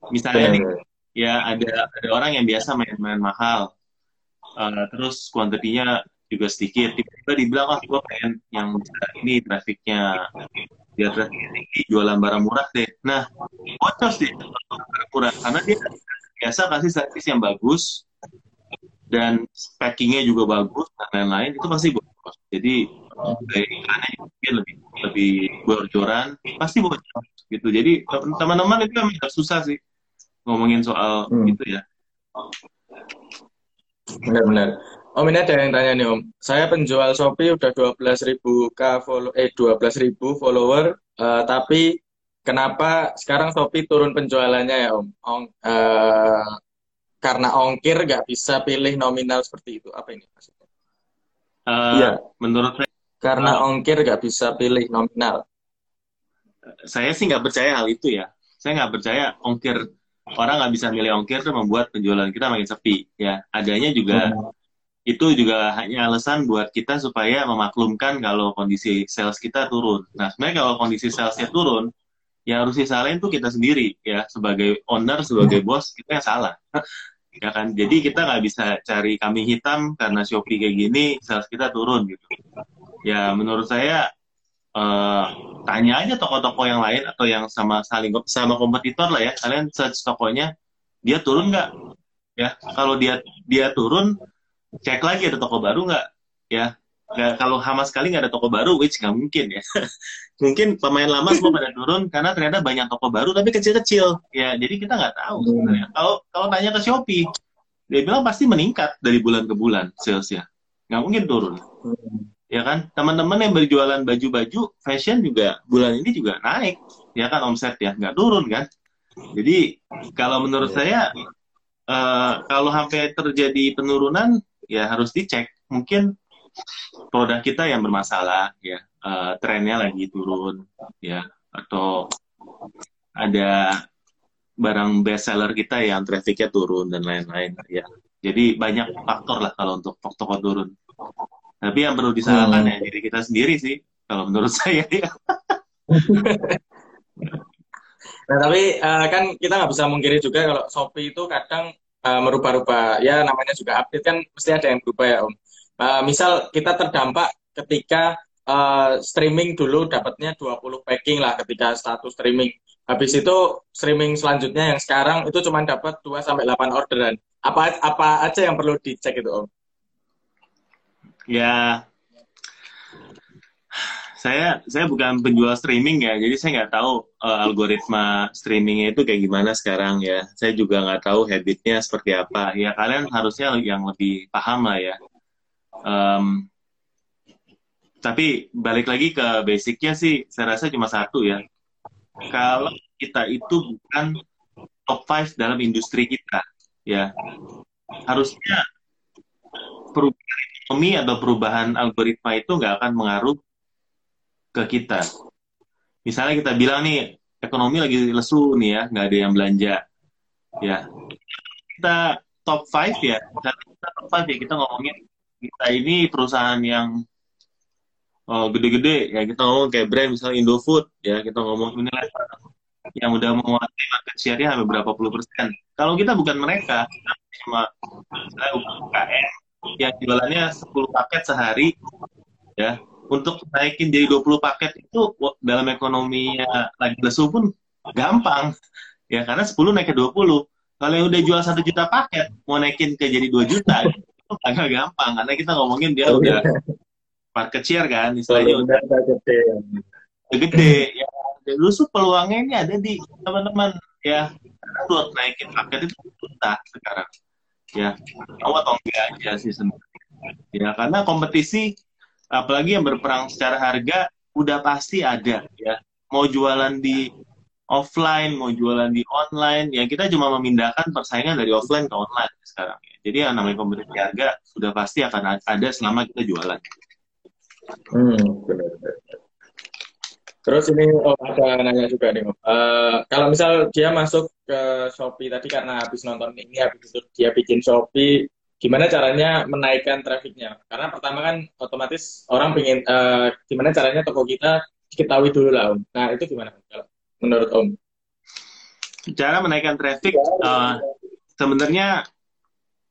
Misalnya nih, ya ada ada orang yang biasa main-main mahal, uh, terus kuantitinya juga sedikit. Tiba-tiba dibilang, ah, gue pengen yang ini trafiknya tinggi, jualan barang murah deh. Nah, bocor sih barang murah karena dia biasa kasih servis yang bagus dan packingnya juga bagus dan lain-lain itu pasti bocor. Jadi iklannya mungkin lebih lebih bocoran pasti bocor gitu jadi teman-teman itu agak susah sih ngomongin soal hmm. itu ya benar-benar Om ini ada yang tanya nih Om saya penjual Shopee udah 12 ribu k follow eh 12 ribu follower uh, tapi kenapa sekarang Shopee turun penjualannya ya Om? Ong, uh, karena ongkir nggak bisa pilih nominal seperti itu. Apa ini maksudnya? Uh, iya. Menurut saya. Karena uh, ongkir nggak bisa pilih nominal. Saya sih nggak percaya hal itu ya. Saya nggak percaya ongkir orang nggak bisa milih ongkir itu membuat penjualan kita makin sepi ya. Adanya juga hmm itu juga hanya alasan buat kita supaya memaklumkan kalau kondisi sales kita turun. Nah, sebenarnya kalau kondisi salesnya turun, yang harus disalahin tuh kita sendiri ya sebagai owner, sebagai bos kita yang salah. ya kan, jadi kita nggak bisa cari kami hitam karena Shopee kayak gini, sales kita turun gitu. Ya menurut saya uh, tanya aja toko-toko yang lain atau yang sama saling sama kompetitor lah ya, kalian search tokonya dia turun nggak? Ya kalau dia dia turun cek lagi ada toko baru nggak? Ya nggak kalau sama sekali nggak ada toko baru which nggak mungkin ya. Mungkin pemain lama semua pada turun karena ternyata banyak toko baru tapi kecil-kecil. Ya jadi kita nggak tahu hmm. sebenarnya. Kalau kalau tanya ke Shopee dia bilang pasti meningkat dari bulan ke bulan salesnya. Nggak mungkin turun. Hmm. ya kan? Teman-teman yang berjualan baju-baju fashion juga bulan ini juga naik. Ya kan omset ya nggak turun kan? Jadi kalau menurut iya. saya uh, kalau sampai terjadi penurunan ya harus dicek. Mungkin produk kita yang bermasalah ya uh, trennya lagi turun ya atau ada barang best seller kita yang trafficnya turun dan lain-lain ya. Jadi banyak faktor lah kalau untuk toko turun. Tapi yang perlu disalahkan hmm. ya diri kita sendiri sih kalau menurut saya ya. Nah tapi uh, kan kita nggak bisa mengkiri juga kalau Shopee itu kadang uh, merubah-rubah. Ya namanya juga update kan mesti ada yang berubah ya Om. Uh, misal kita terdampak ketika uh, streaming dulu dapatnya 20 packing lah ketika status streaming. Habis itu streaming selanjutnya yang sekarang itu cuma dapat 2 sampai 8 orderan. Apa apa aja yang perlu dicek itu Om? Ya saya saya bukan penjual streaming ya, jadi saya nggak tahu uh, algoritma streamingnya itu kayak gimana sekarang ya. Saya juga nggak tahu habitnya seperti apa. Ya kalian harusnya yang lebih paham lah ya. Um, tapi balik lagi ke basicnya sih, saya rasa cuma satu ya. Kalau kita itu bukan top 5 dalam industri kita, ya harusnya perubahan ekonomi atau perubahan algoritma itu nggak akan mengaruh ke kita. Misalnya kita bilang nih, ekonomi lagi lesu nih ya, nggak ada yang belanja. Ya, kita top 5 ya, kita top 5 ya, kita ngomongin kita ini perusahaan yang oh, gede-gede, ya kita ngomong kayak brand misalnya Indofood, ya kita ngomong ini yang udah menguasai market share-nya sampai berapa puluh persen. Kalau kita bukan mereka, kita cuma misalnya UKM yang jualannya 10 paket sehari, ya untuk naikin jadi 20 paket itu dalam ekonominya lagi lesu pun gampang. Ya, karena 10 naik ke 20. Kalau yang udah jual satu juta paket, mau naikin ke jadi 2 juta, itu agak gampang. Karena kita ngomongin dia oh, udah iya. market share kan, istilahnya udah, udah gede. Udah gede. Ya, justru peluangnya ini ada di teman-teman. Ya, karena buat naikin paket itu juta sekarang. Ya, atau enggak aja sih sebenarnya. Ya, karena kompetisi apalagi yang berperang secara harga udah pasti ada ya. Mau jualan di offline mau jualan di online ya kita cuma memindahkan persaingan dari offline ke online sekarang ya. jadi yang namanya kompetisi harga sudah pasti akan ada selama kita jualan. Hmm, Terus ini oh, ada nanya juga nih, uh, kalau misal dia masuk ke Shopee tadi karena habis nonton ini, habis itu dia bikin Shopee, gimana caranya menaikkan trafficnya? Karena pertama kan otomatis orang pengen uh, gimana caranya toko kita diketahui dulu lah om. Nah itu gimana menurut om? Cara menaikkan traffic uh, sebenarnya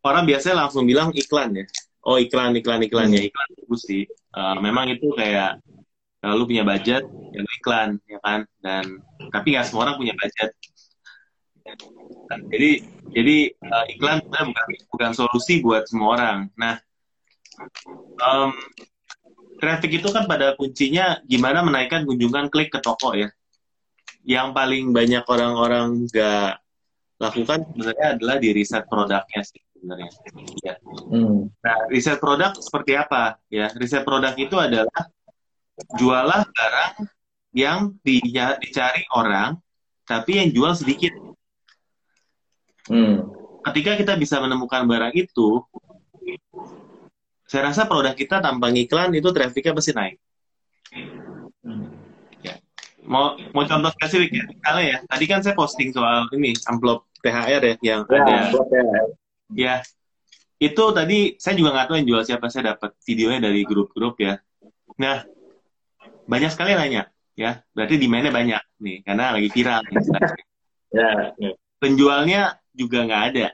orang biasanya langsung bilang iklan ya. Oh iklan iklan iklan ya. Hmm. iklan bagus sih. Uh, memang itu kayak kalau punya budget ya iklan ya kan? Dan tapi nggak semua orang punya budget jadi jadi uh, iklan bukan bukan solusi buat semua orang. Nah, um, traffic itu kan pada kuncinya gimana menaikkan kunjungan klik ke toko ya. Yang paling banyak orang-orang nggak lakukan sebenarnya adalah di riset produknya sih sebenarnya. Ya. Hmm. Nah, riset produk seperti apa? Ya, riset produk itu adalah jualah barang yang dicari orang, tapi yang jual sedikit. Hmm. Ketika kita bisa menemukan barang itu, saya rasa produk kita tanpa iklan itu trafficnya pasti naik. Ya. Mau mau contoh spesifik ya, kali ya. Tadi kan saya posting soal ini amplop THR ya yang ya, ada. Ya, itu tadi saya juga nggak tahu yang jual siapa. Saya dapat videonya dari grup-grup ya. Nah, banyak sekali nanya ya. Berarti demandnya banyak nih karena lagi viral. ya, ya. Penjualnya juga nggak ada.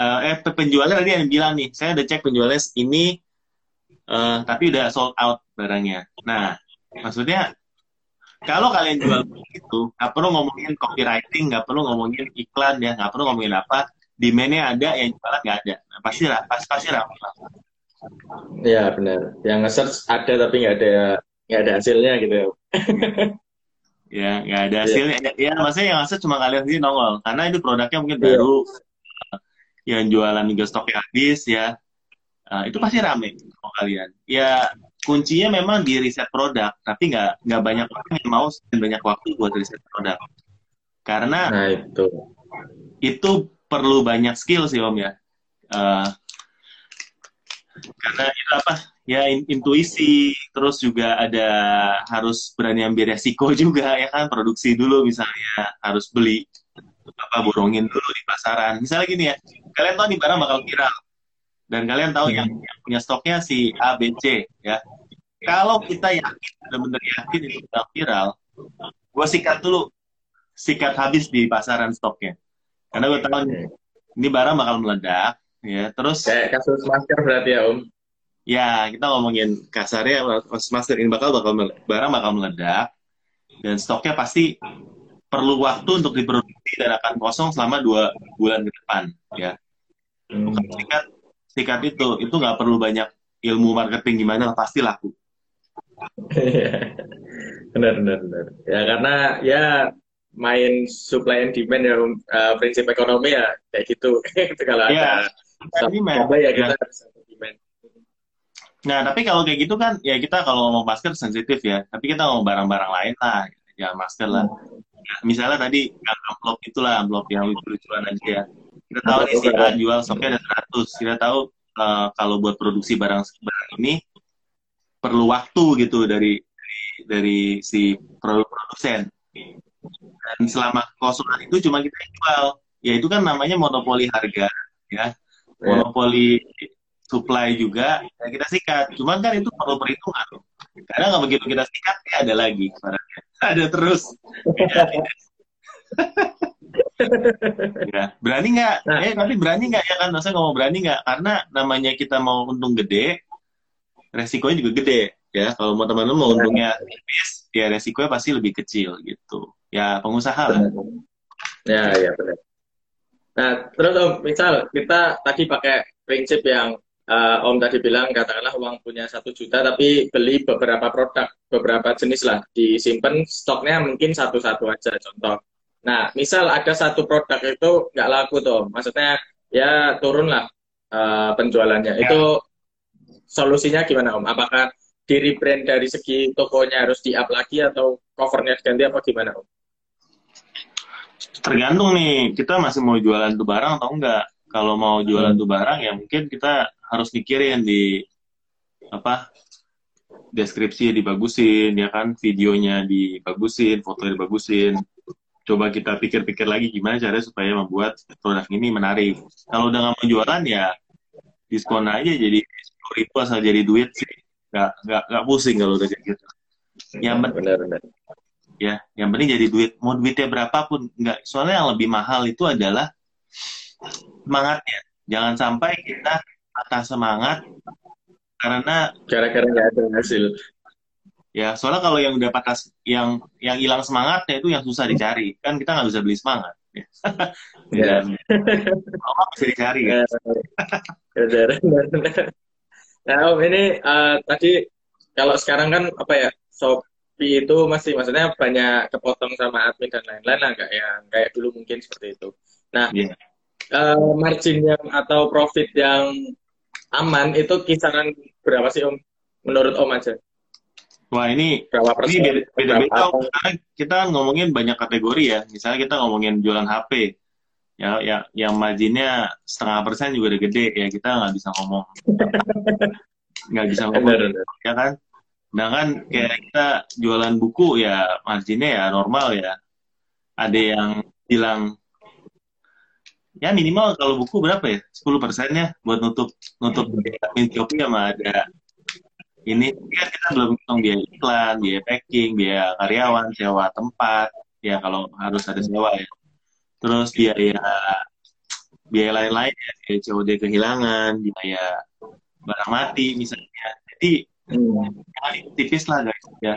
Uh, eh penjualnya tadi yang bilang nih, saya udah cek penjualnya ini, uh, tapi udah sold out barangnya. Nah, maksudnya kalau kalian jual itu, nggak perlu ngomongin copywriting, nggak perlu ngomongin iklan ya, nggak perlu ngomongin apa, demandnya ada, yang jualan nggak ada. Nah, pasti lah, pasti pasti lah. Iya benar. Yang nge-search ada tapi nggak ada nggak ada hasilnya gitu. ya nggak ada iya. hasilnya. Ya, ya maksudnya yang nge-search cuma kalian sendiri nongol, karena itu produknya mungkin yeah. baru, yang jualan juga stoknya habis ya. Uh, itu pasti rame kalau kalian. Ya kuncinya memang di riset produk, tapi nggak nggak banyak orang yang mau banyak waktu buat riset produk. Karena nah, itu itu perlu banyak skill sih om ya. Uh, karena itu apa? Ya intuisi, terus juga ada harus berani ambil resiko juga ya kan, produksi dulu misalnya harus beli apa borongin dulu di pasaran. Misalnya gini ya, kalian tahu nih barang bakal viral, dan kalian tahu yang, yang punya stoknya si A, B, C ya. Kalau kita yakin, benar-benar yakin itu bakal viral, gue sikat dulu, sikat habis di pasaran stoknya. Karena gue tahu ini barang bakal meledak, ya. Terus kayak kasus masker berarti ya Om. Ya, kita ngomongin kasarnya masker ini bakal bakal barang bakal meledak dan stoknya pasti perlu waktu untuk diproduksi dan akan kosong selama dua bulan ke depan, ya. Hmm. Bukan sikat sikat itu itu nggak perlu banyak ilmu marketing gimana pasti laku benar benar benar ya karena ya main supply and demand ya uh, prinsip ekonomi ya kayak gitu itu kalau ya, ada demand ya kita ya. demand nah tapi kalau kayak gitu kan ya kita kalau ngomong masker sensitif ya. Tapi kita ngomong barang-barang lain lah. Ya masker lah. Ya, misalnya tadi amplop itulah amplop yang lucu-lucuan aja ya. Kita tahu nih si A jual stoknya ada 100 kita tahu uh, kalau buat produksi barang barang ini perlu waktu gitu dari dari, dari si produsen. Dan selama kosongan itu cuma kita jual. Ya itu kan namanya monopoli harga ya. Monopoli supply juga ya kita sikat cuman kan itu perlu perhitungan karena nggak begitu kita sikat ya ada lagi barangnya ada terus ya, berani nggak? Nah. Eh, tapi berani nggak ya kan? Masa ngomong berani nggak? Karena namanya kita mau untung gede, resikonya juga gede. Ya, kalau mau teman-teman mau untungnya tipis, ya resikonya pasti lebih kecil gitu. Ya, pengusaha lah. Ya, ya benar. Nah, terus Om, misal kita tadi pakai prinsip yang uh, Om tadi bilang, katakanlah uang punya satu juta, tapi beli beberapa produk, beberapa jenis lah, disimpan stoknya mungkin satu-satu aja, contoh Nah, misal ada satu produk itu nggak laku tuh, maksudnya ya turun lah uh, penjualannya. Ya. Itu solusinya gimana Om? Apakah di rebrand dari segi tokonya harus di-up lagi atau covernya ganti apa gimana Om? Tergantung nih, kita masih mau jualan tuh barang atau enggak. Kalau mau jualan hmm. tuh barang ya mungkin kita harus mikirin di apa deskripsi dibagusin ya kan videonya dibagusin fotonya dibagusin coba kita pikir-pikir lagi gimana caranya supaya membuat produk ini menarik. Kalau udah nggak mau jualan ya diskon aja jadi ribu asal jadi duit sih. Nggak nggak nggak pusing kalau udah kayak gitu. Yang benar, benar. Ya, yang penting jadi duit. Mau duitnya berapapun nggak. Soalnya yang lebih mahal itu adalah semangatnya. Jangan sampai kita patah semangat karena gara-gara nggak ada hasil ya soalnya kalau yang udah patah yang yang hilang semangatnya itu yang susah dicari kan kita nggak bisa beli semangat ya. Yeah. oh, bisa dicari kan? nah om ini uh, tadi kalau sekarang kan apa ya Shopee itu masih maksudnya banyak kepotong sama admin dan lain-lain lah nggak yang kayak dulu mungkin seperti itu nah yeah. Iya. uh, margin yang atau profit yang aman itu kisaran berapa sih om menurut om aja Wah ini Berapa ini persen? beda-beda Berapa? karena kita ngomongin banyak kategori ya. Misalnya kita ngomongin jualan HP, ya, ya yang marginnya setengah persen juga udah gede ya kita nggak bisa ngomong, nggak bisa ngomong ya kan. Sedangkan kayak kita jualan buku ya marginnya ya normal ya. Ada yang bilang ya minimal kalau buku berapa ya? 10 persennya buat nutup nutup admin Shopee sama ada ini kan kita belum hitung biaya iklan, biaya packing, biaya karyawan, sewa tempat, ya kalau harus ada sewa ya. Terus biaya biaya lain-lain ya, biaya COD kehilangan, biaya barang mati misalnya. Jadi Hmm. tipis lah guys ya.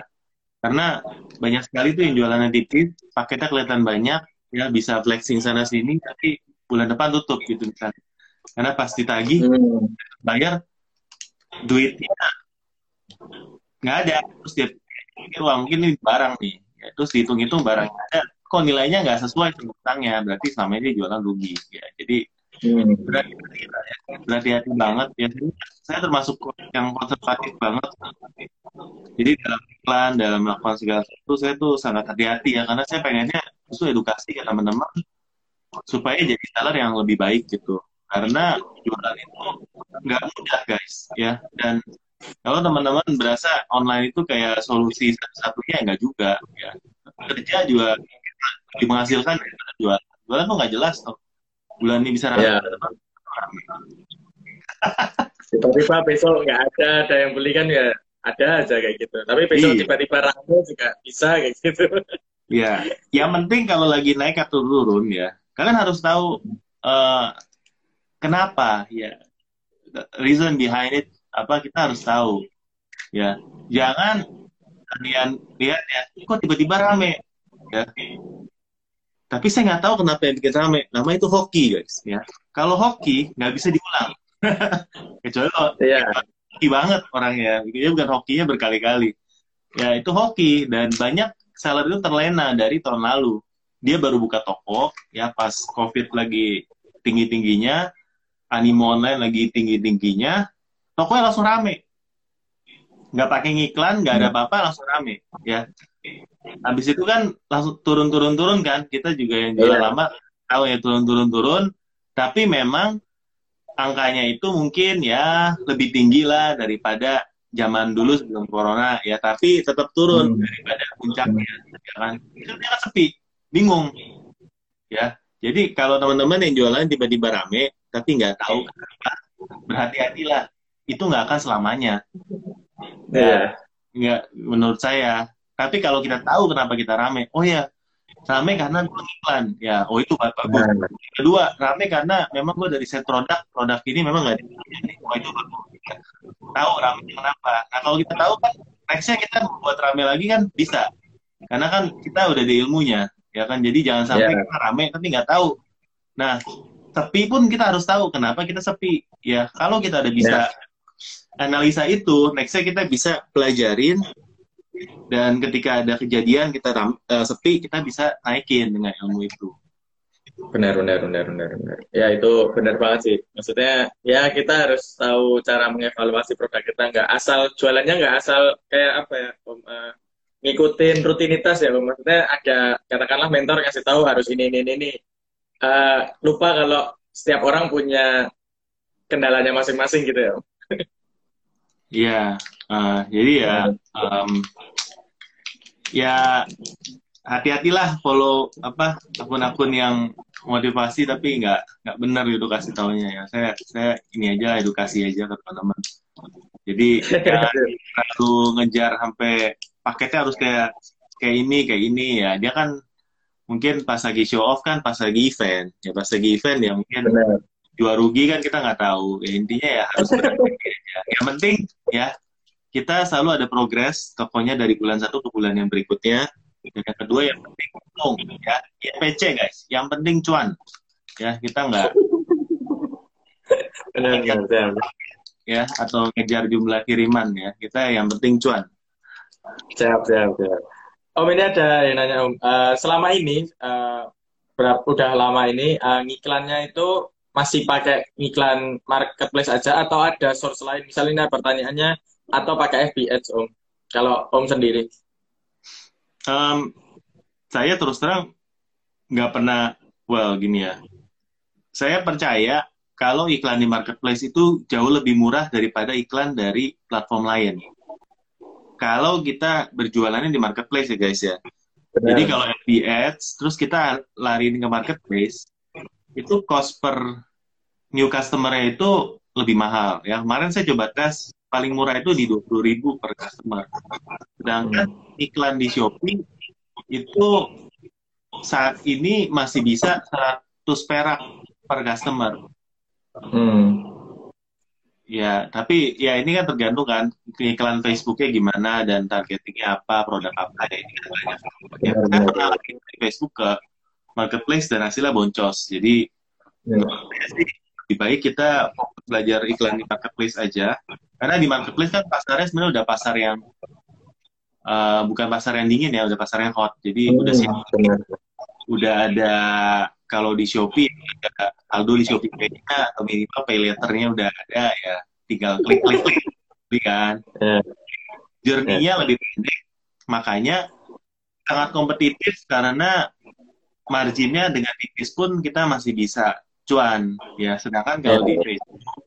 Karena banyak sekali tuh yang jualannya tipis, paketnya kelihatan banyak, ya bisa flexing sana sini, tapi bulan depan tutup gitu misalnya. Karena pas ditagih, Hmm. bayar duitnya nggak ada terus dia pikir wah mungkin ini barang nih ya, terus dihitung-hitung barangnya ada kok nilainya nggak sesuai sama utangnya berarti selama ini dia jualan rugi ya jadi Hmm. ya. berhati-hati banget. Ya saya termasuk yang konservatif banget. Jadi dalam iklan dalam melakukan segala sesuatu saya tuh sangat hati-hati ya. Karena saya pengennya justru edukasi ke teman-teman. Supaya jadi seller yang lebih baik gitu. Karena jualan itu nggak mudah guys ya. Dan kalau teman-teman berasa online itu kayak solusi satu-satunya nggak juga ya. Kerja juga lebih menghasilkan daripada jualan. Jualan tuh nggak jelas tuh bulan ini bisa Ya. rame Tiba-tiba besok nggak ada, ada yang beli kan ya ada aja kayak gitu. Tapi besok Iya. tiba-tiba rame juga bisa kayak gitu. Ya, yang penting kalau lagi naik atau turun ya, kalian harus tahu eh, kenapa ya, The reason behind it apa kita harus tahu ya. Jangan kalian lihat ya, kok tiba-tiba rame ya. Tapi saya nggak tahu kenapa yang bikin rame. Nama itu hoki guys ya. Kalau hoki nggak bisa diulang. Kecuali kalau Iya. hoki banget orangnya. Dia bukan hokinya berkali-kali. Ya itu hoki dan banyak seller itu terlena dari tahun lalu. Dia baru buka toko ya pas COVID lagi tinggi-tingginya, animo online lagi tinggi-tingginya, tokonya langsung rame. Nggak pakai ngiklan, nggak ada apa-apa langsung rame ya. Habis itu kan langsung turun-turun-turun kan. Kita juga yang jualan Iya. lama tahu ya turun-turun-turun. Tapi memang angkanya itu mungkin ya lebih tinggi lah daripada zaman dulu sebelum corona ya tapi tetap turun Hmm. daripada puncaknya ya kan kan sepi bingung ya jadi kalau teman-teman yang jualan tiba-tiba rame tapi nggak tahu kenapa berhati-hatilah itu nggak akan selamanya Iya. nggak menurut saya tapi kalau kita tahu kenapa kita rame oh ya rame karena gue iklan. Ya oh itu bagus. Nah, kedua rame karena memang gue dari set produk produk ini memang nggak di oh itu bagus. Tahu rame kenapa. Nah kalau kita tahu kan nextnya kita membuat rame lagi kan bisa. Karena kan kita udah ada ilmunya ya kan? Jadi jangan sampai Iya. kita rame tapi nggak tahu. Nah sepi pun kita harus tahu kenapa kita sepi. Ya kalau kita ada bisa analisa itu nextnya kita bisa pelajarin dan ketika ada kejadian kita ram, eh, sepi kita bisa naikin dengan ilmu itu benar, benar, benar, benar, benar. Ya itu benar banget sih. Maksudnya ya kita harus tahu cara mengevaluasi produk kita. Nggak asal jualannya nggak asal kayak apa ya, Om, eh, ngikutin rutinitas ya, Om. Maksudnya ada katakanlah mentor kasih tahu harus ini, ini, ini, ini. Eh, lupa kalau setiap orang punya kendalanya masing-masing gitu ya. Om. Iya, eh, jadi ya, em, ya hati-hatilah follow apa akun-akun yang motivasi tapi nggak nggak benar gitu kasih taunya ya. Saya saya ini aja edukasi aja ke teman-teman. Jadi jangan terlalu ngejar sampai paketnya harus kayak kayak ini kayak ini ya. Dia kan mungkin pas lagi show off kan pas lagi event ya pas lagi event ya mungkin Benar. jual rugi kan kita nggak tahu. Ya, intinya ya harus berhati-hati aja. Yang penting ya kita selalu ada progres tokonya dari bulan satu ke bulan yang berikutnya. Dan yang kedua yang penting untung ya IPC guys. Yang penting cuan ya kita nggak ya atau ngejar jumlah kiriman ya kita yang penting cuan. Siap, siap, siap. Om ini ada yang nanya Om, Eh, selama ini eh, berapa udah lama ini eh, ngiklannya itu masih pakai ngiklan marketplace aja atau ada source lain? Misalnya pertanyaannya atau pakai FB Ads Om? Kalau Om sendiri? Um, saya terus terang nggak pernah, well gini ya. Saya percaya kalau iklan di marketplace itu jauh lebih murah daripada iklan dari platform lain. Kalau kita berjualannya di marketplace ya guys ya. Benar. Jadi kalau FB Ads, terus kita lari ke marketplace, itu cost per new customer itu lebih mahal. Ya kemarin saya coba tes paling murah itu di 20 ribu per customer. Sedangkan hmm. iklan di Shopee itu saat ini masih bisa 100 perak per customer. Hmm. Ya, tapi ya ini kan tergantung kan iklan Facebooknya gimana dan targetingnya apa, produk apa ya ini kan banyak. Ya, saya pernah di Facebook ke marketplace dan hasilnya boncos. Jadi ya. Lebih baik kita belajar iklan di marketplace aja. Karena di marketplace kan pasarnya sebenarnya udah pasar yang uh, bukan pasar yang dingin ya udah pasar yang hot. Jadi hmm, udah siap. udah ada kalau di Shopee ada saldo di Shopee Pay-nya atau minimal pay letternya udah ada ya. Tinggal klik klik klik kan. Yeah. journey-nya yeah. lebih pendek. Makanya sangat kompetitif karena marginnya dengan tipis pun kita masih bisa cuan ya sedangkan kalau di Facebook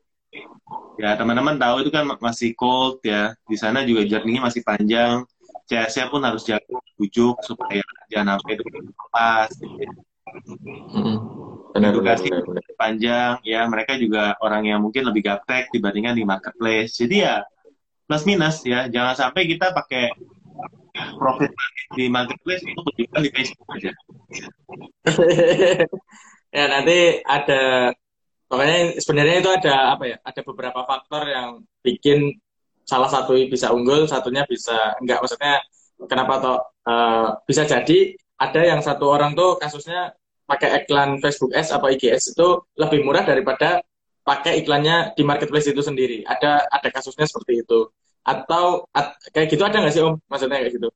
ya teman-teman tahu itu kan masih cold ya. Di sana juga journey masih panjang. CS-nya pun harus jago bujuk supaya jangan sampai itu lepas. Gitu. Hmm. Benar, edukasi benar, benar, panjang ya. Mereka juga orang yang mungkin lebih gaptek dibandingkan di marketplace. Jadi ya plus minus ya. Jangan sampai kita pakai profit di marketplace itu tunjukkan di Facebook aja ya nanti ada pokoknya sebenarnya itu ada apa ya ada beberapa faktor yang bikin salah satu bisa unggul satunya bisa enggak. Maksudnya kenapa toh uh, bisa jadi ada yang satu orang tuh kasusnya pakai iklan Facebook Ads atau IGS itu lebih murah daripada pakai iklannya di marketplace itu sendiri. Ada ada kasusnya seperti itu. Atau at, kayak gitu ada nggak sih om? Maksudnya kayak gitu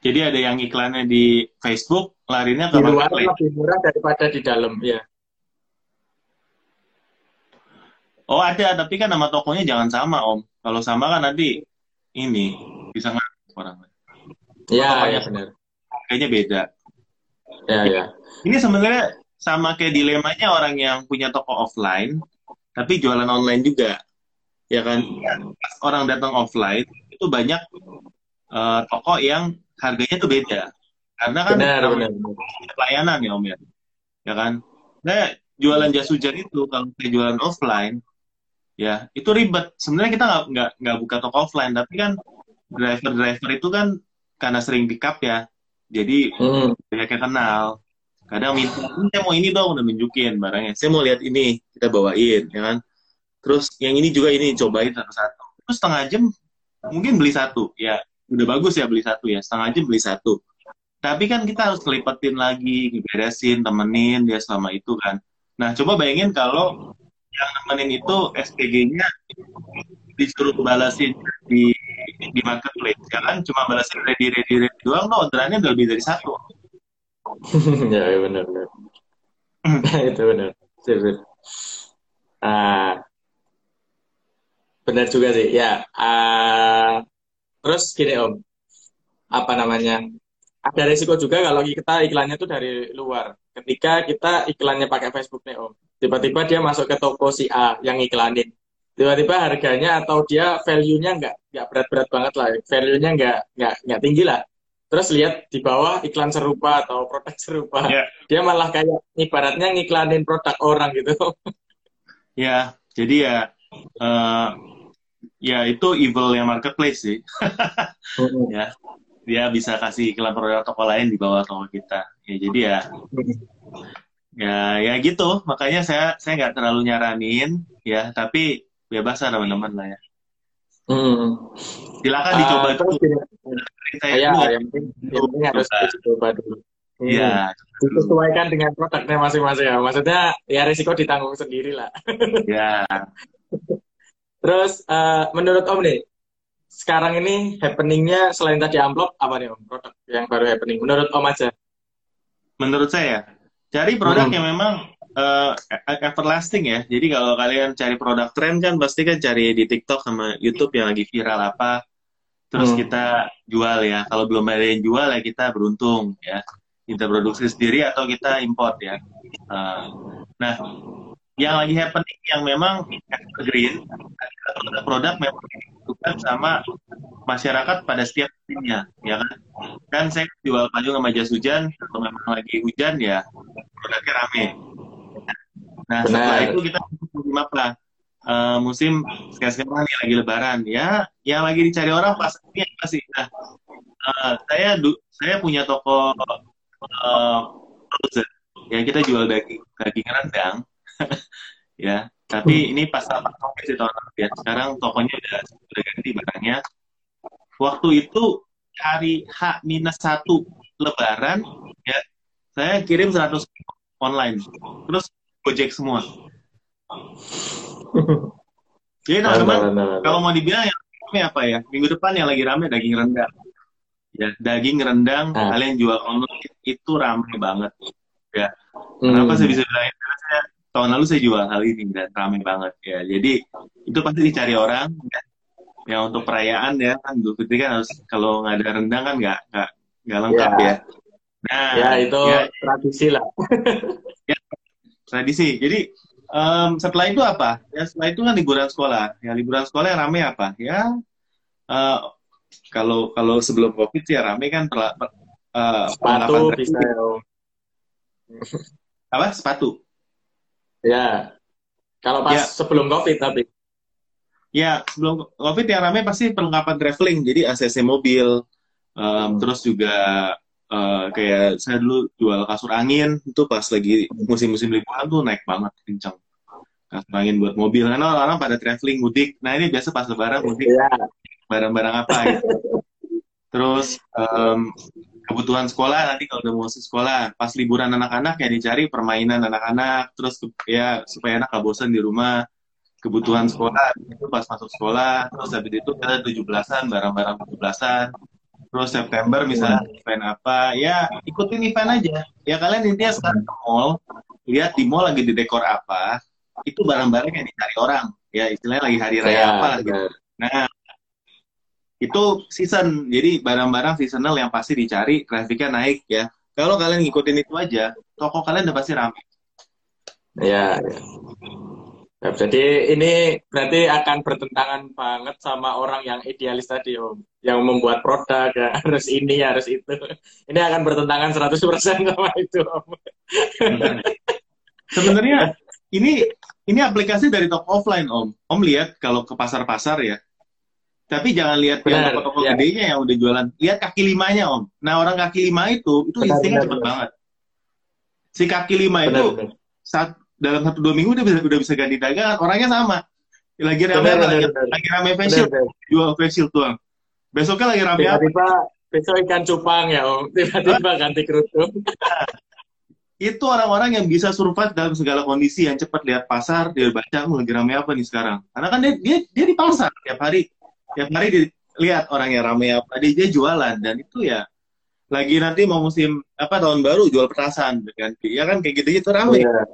jadi ada yang iklannya di Facebook, larinya ke di luar lebih murah daripada di dalam, ya. Oh ada, tapi kan nama tokonya jangan sama om. Kalau sama kan nanti ini bisa nggak orang. Iya, ya benar. Kayaknya beda. Ya, ya. Ini sebenarnya sama kayak dilemanya orang yang punya toko offline, tapi jualan online juga. Ya kan, pas orang datang offline, itu banyak uh, toko yang harganya tuh beda. Karena kan benar, benar, pelayanan ya Om ya. Ya kan? Nah, jualan jas hujan itu kalau kita jualan offline ya itu ribet. Sebenarnya kita nggak nggak nggak buka toko offline, tapi kan driver-driver itu kan karena sering pick up ya. Jadi hmm. banyak yang kenal. Kadang minta, saya mau ini dong, udah nunjukin barangnya. Saya mau lihat ini, kita bawain, ya kan. Terus yang ini juga ini cobain satu-satu. Terus setengah jam mungkin beli satu, ya udah bagus ya beli satu ya setengah jam beli satu. Tapi kan kita harus kelipatin lagi beresin temenin dia selama itu kan. Nah coba bayangin kalau yang nemenin itu SPG-nya disuruh balasin di di marketplace ya kan? Cuma balasin ready ready ready doang no orderannya udah lebih dari satu. Ya, ya benar benar. Itu benar. Ah. Benar juga sih ya. Uh, Terus gini Om, apa namanya? Ada resiko juga kalau kita iklannya tuh dari luar. Ketika kita iklannya pakai Facebook nih Om, tiba-tiba dia masuk ke toko si A yang iklanin. Tiba-tiba harganya atau dia value-nya nggak nggak berat-berat banget lah, value-nya nggak nggak nggak tinggi lah. Terus lihat di bawah iklan serupa atau produk serupa, yeah. dia malah kayak ibaratnya ngiklanin produk orang gitu. Ya, jadi ya uh, ya itu evil yang marketplace sih. ya, dia bisa kasih iklan produk toko lain di bawah toko kita. Ya jadi ya, ya ya gitu. Makanya saya saya nggak terlalu nyaranin ya, tapi bebas lah teman-teman lah ya. Hmm. Silakan uh, dicoba dulu. Saya ya, dulu. yang penting, yang penting harus dicoba dulu. Iya. Hmm. Disesuaikan dengan produknya masing-masing ya. Maksudnya ya risiko ditanggung sendiri lah. ya. Terus uh, menurut Om nih, sekarang ini happeningnya selain tadi amplop apa nih Om produk yang baru happening? Menurut Om aja. Menurut saya, cari produk hmm. yang memang uh, everlasting ya. Jadi kalau kalian cari produk tren kan pasti kan cari di TikTok sama YouTube yang lagi viral apa. terus Hmm. kita jual ya. Kalau belum ada yang jual ya kita beruntung ya. Kita produksi sendiri atau kita import ya. Uh, nah, yang lagi happening yang memang evergreen, produk memang dibutuhkan sama masyarakat pada setiap musimnya, ya kan? Kan saya jual payung sama jas hujan, kalau memang lagi hujan ya produknya rame. Nah, setelah Benar. itu kita musim apa? Eh, musim sekarang nih lagi lebaran ya yang lagi dicari orang pas ini apa sih nah eh, saya saya punya toko eh, frozen ya kita jual daging daging rendang ya tapi ini pas pas covid sih tahun ya sekarang tokonya udah udah ganti barangnya. Waktu itu hari H minus satu lebaran ya saya kirim 100 online. Terus gojek semua. Jadi teman-teman Mantap, mantap. kalau mau dibilang yang rame apa ya? Minggu depan yang lagi rame daging rendang. Ya daging rendang Ah. kalian jual online itu rame banget. Ya Hmm. kenapa saya bisa bilang tahun lalu saya jual hal ini dan rame banget ya jadi itu pasti dicari orang ya, ya untuk perayaan ya kan Idul Fitri kan harus kalau nggak ada rendang kan nggak nggak nggak lengkap Ya. ya nah Ya itu ya, tradisi lah. tradisi. Jadi em, setelah itu apa? Ya setelah itu kan liburan sekolah. Ya liburan sekolah yang rame apa? Ya eh, kalau kalau sebelum covid ya rame kan perla, per- eh, Sepatu bisa. training. apa? Sepatu. Ya. Kalau pas Ya. sebelum covid tapi. Ya sebelum covid yang rame pasti perlengkapan traveling. Jadi ACC mobil. em, terus juga eh, kayak saya dulu jual kasur angin itu pas lagi musim-musim liburan tuh naik banget kencang. Kasur angin buat mobil karena orang-orang pada traveling mudik. Nah ini biasa pas lebaran mudik Ya. barang-barang apa gitu. Terus em, kebutuhan sekolah nanti kalau udah mau sekolah, pas liburan anak-anak ya dicari permainan anak-anak, terus ya supaya anak gak bosan di rumah. Kebutuhan sekolah itu pas masuk sekolah, terus habis itu kita 17-an, barang-barang 17-an. Terus September misalnya event apa, ya ikutin event aja. Ya kalian intinya sekarang ke mall, lihat di mall lagi di dekor apa, itu barang-barang yang dicari orang. Ya istilahnya lagi hari raya Ya, apa lah gitu. Nah, itu season. Jadi barang-barang seasonal yang pasti dicari, trafficnya naik ya. Kalau kalian ngikutin itu aja, toko kalian udah pasti ramai. Ya, ya. Ya, Jadi ini berarti akan bertentangan banget sama orang yang idealis tadi Om. Yang membuat produk, ya, harus ini, harus itu. Ini akan bertentangan 100% sama itu Om. Sebenarnya ini ini aplikasi dari toko offline, Om. Om lihat kalau ke pasar-pasar ya. Tapi jangan lihat yang toko-toko ya. gedenya yang udah jualan. Lihat kaki limanya, Om. Nah, orang kaki lima itu, itu Benar, instingnya benar, cepet benar. banget. Si kaki lima Benar, itu benar. saat dalam satu dua minggu udah bisa udah bisa ganti dagangan. Orangnya sama. Lagi rame Benar, apa? Lagi, benar. lagi rame facial, Benar, benar. jual facial tuang. Besoknya lagi rame apa? Tiba-tiba besok ikan cupang ya Om. Tiba-tiba ganti kerudung. itu orang-orang yang bisa survive dalam segala kondisi yang cepat lihat pasar dia baca "Oh, lagi rame apa nih sekarang karena kan dia dia, dia di pasar tiap hari tiap hari dia lihat orang yang rame apa dia, dia jualan dan itu ya lagi nanti mau musim apa tahun baru jual petasan ganti ya kan kayak gitu gitu rame Iya.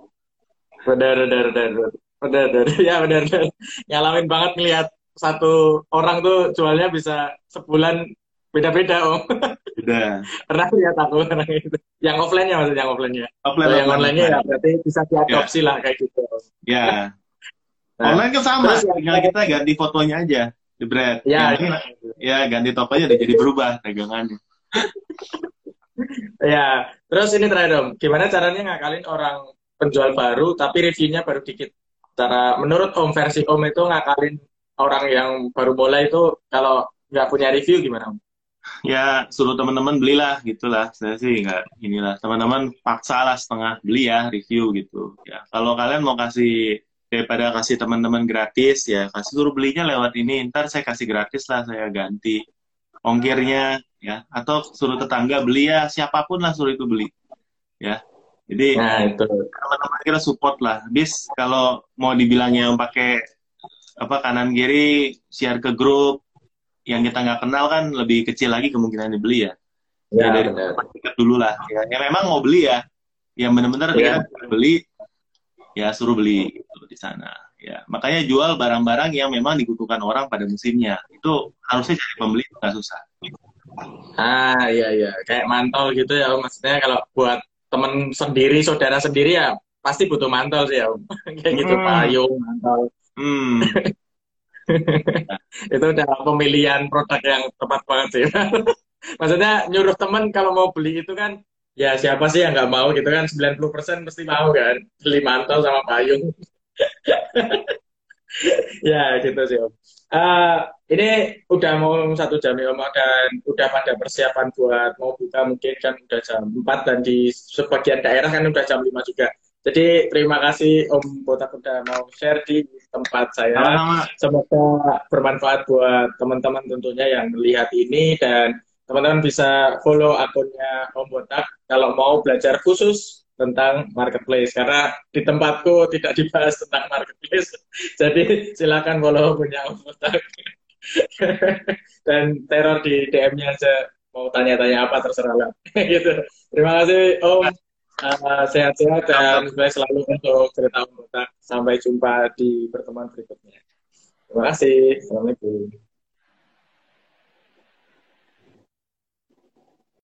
Benar, benar, benar, benar. Benar. Ya, benar, benar. Ngalamin banget ngelihat satu orang tuh jualnya bisa sebulan beda-beda, Om. udah Pernah lihat aku orang itu. Yang offline-nya maksudnya, yang offline Kalau yang offline, online-nya ya offline. berarti bisa diadopsi lah kayak gitu. ya Nah, online kan sama terus tinggal kita ganti fotonya aja jebret Ya, ya. ya ganti tokonya udah jadi berubah dagangannya Ya, terus ini terakhir Om, gimana caranya ngakalin orang penjual baru tapi reviewnya baru dikit? Cara menurut Om versi Om itu ngakalin orang yang baru mulai itu kalau nggak punya review gimana Om? ya suruh teman-teman belilah gitulah saya sih nggak inilah teman-teman paksa lah setengah beli ya review gitu ya kalau kalian mau kasih daripada kasih teman-teman gratis ya kasih suruh belinya lewat ini. Ntar saya kasih gratis lah saya ganti ongkirnya ya. Atau suruh tetangga beli ya siapa pun lah suruh itu beli ya. Jadi Nah itu. teman-teman kita support lah. Bis kalau mau dibilangnya yang pakai apa kanan kiri share ke grup yang kita nggak kenal kan lebih kecil lagi kemungkinan dibeli ya. Ya, ya dari dekat dulu lah. Ya, ya memang mau beli ya. Yang benar-benar Ya. dia beli ya suruh beli di sana Ya, makanya jual barang-barang yang memang dibutuhkan orang pada musimnya. Itu harusnya cari pembeli nggak susah. Ah iya iya, kayak mantel gitu ya, Om. maksudnya kalau buat temen sendiri, saudara sendiri ya pasti butuh mantel sih ya, Om. kayak gitu Hmm. payung, mantel. Hmm. itu udah pemilihan produk yang tepat banget sih. Maksudnya nyuruh temen kalau mau beli itu kan, ya siapa sih yang nggak mau gitu kan, 90% pasti mau kan, beli mantel sama payung. Ya gitu sih Om. Eh, ini udah mau satu jam ya Om, dan udah pada persiapan buat mau buka mungkin kan udah jam 4 dan di sebagian daerah kan udah jam 5 juga. Jadi terima kasih Om Botak udah mau share di tempat saya. Sama-sama. Semoga bermanfaat buat teman-teman tentunya yang melihat ini dan teman-teman bisa follow akunnya Om Botak kalau mau belajar khusus tentang marketplace karena di tempatku tidak dibahas tentang marketplace. Jadi silakan follow punya Om Botak. dan teror di DM-nya aja mau tanya-tanya apa terserah lah. gitu. Terima kasih Om. Uh, sehat-sehat dan sukses selalu untuk cerita Om Botak. Sampai jumpa di pertemuan berikutnya. Terima kasih. Assalamualaikum.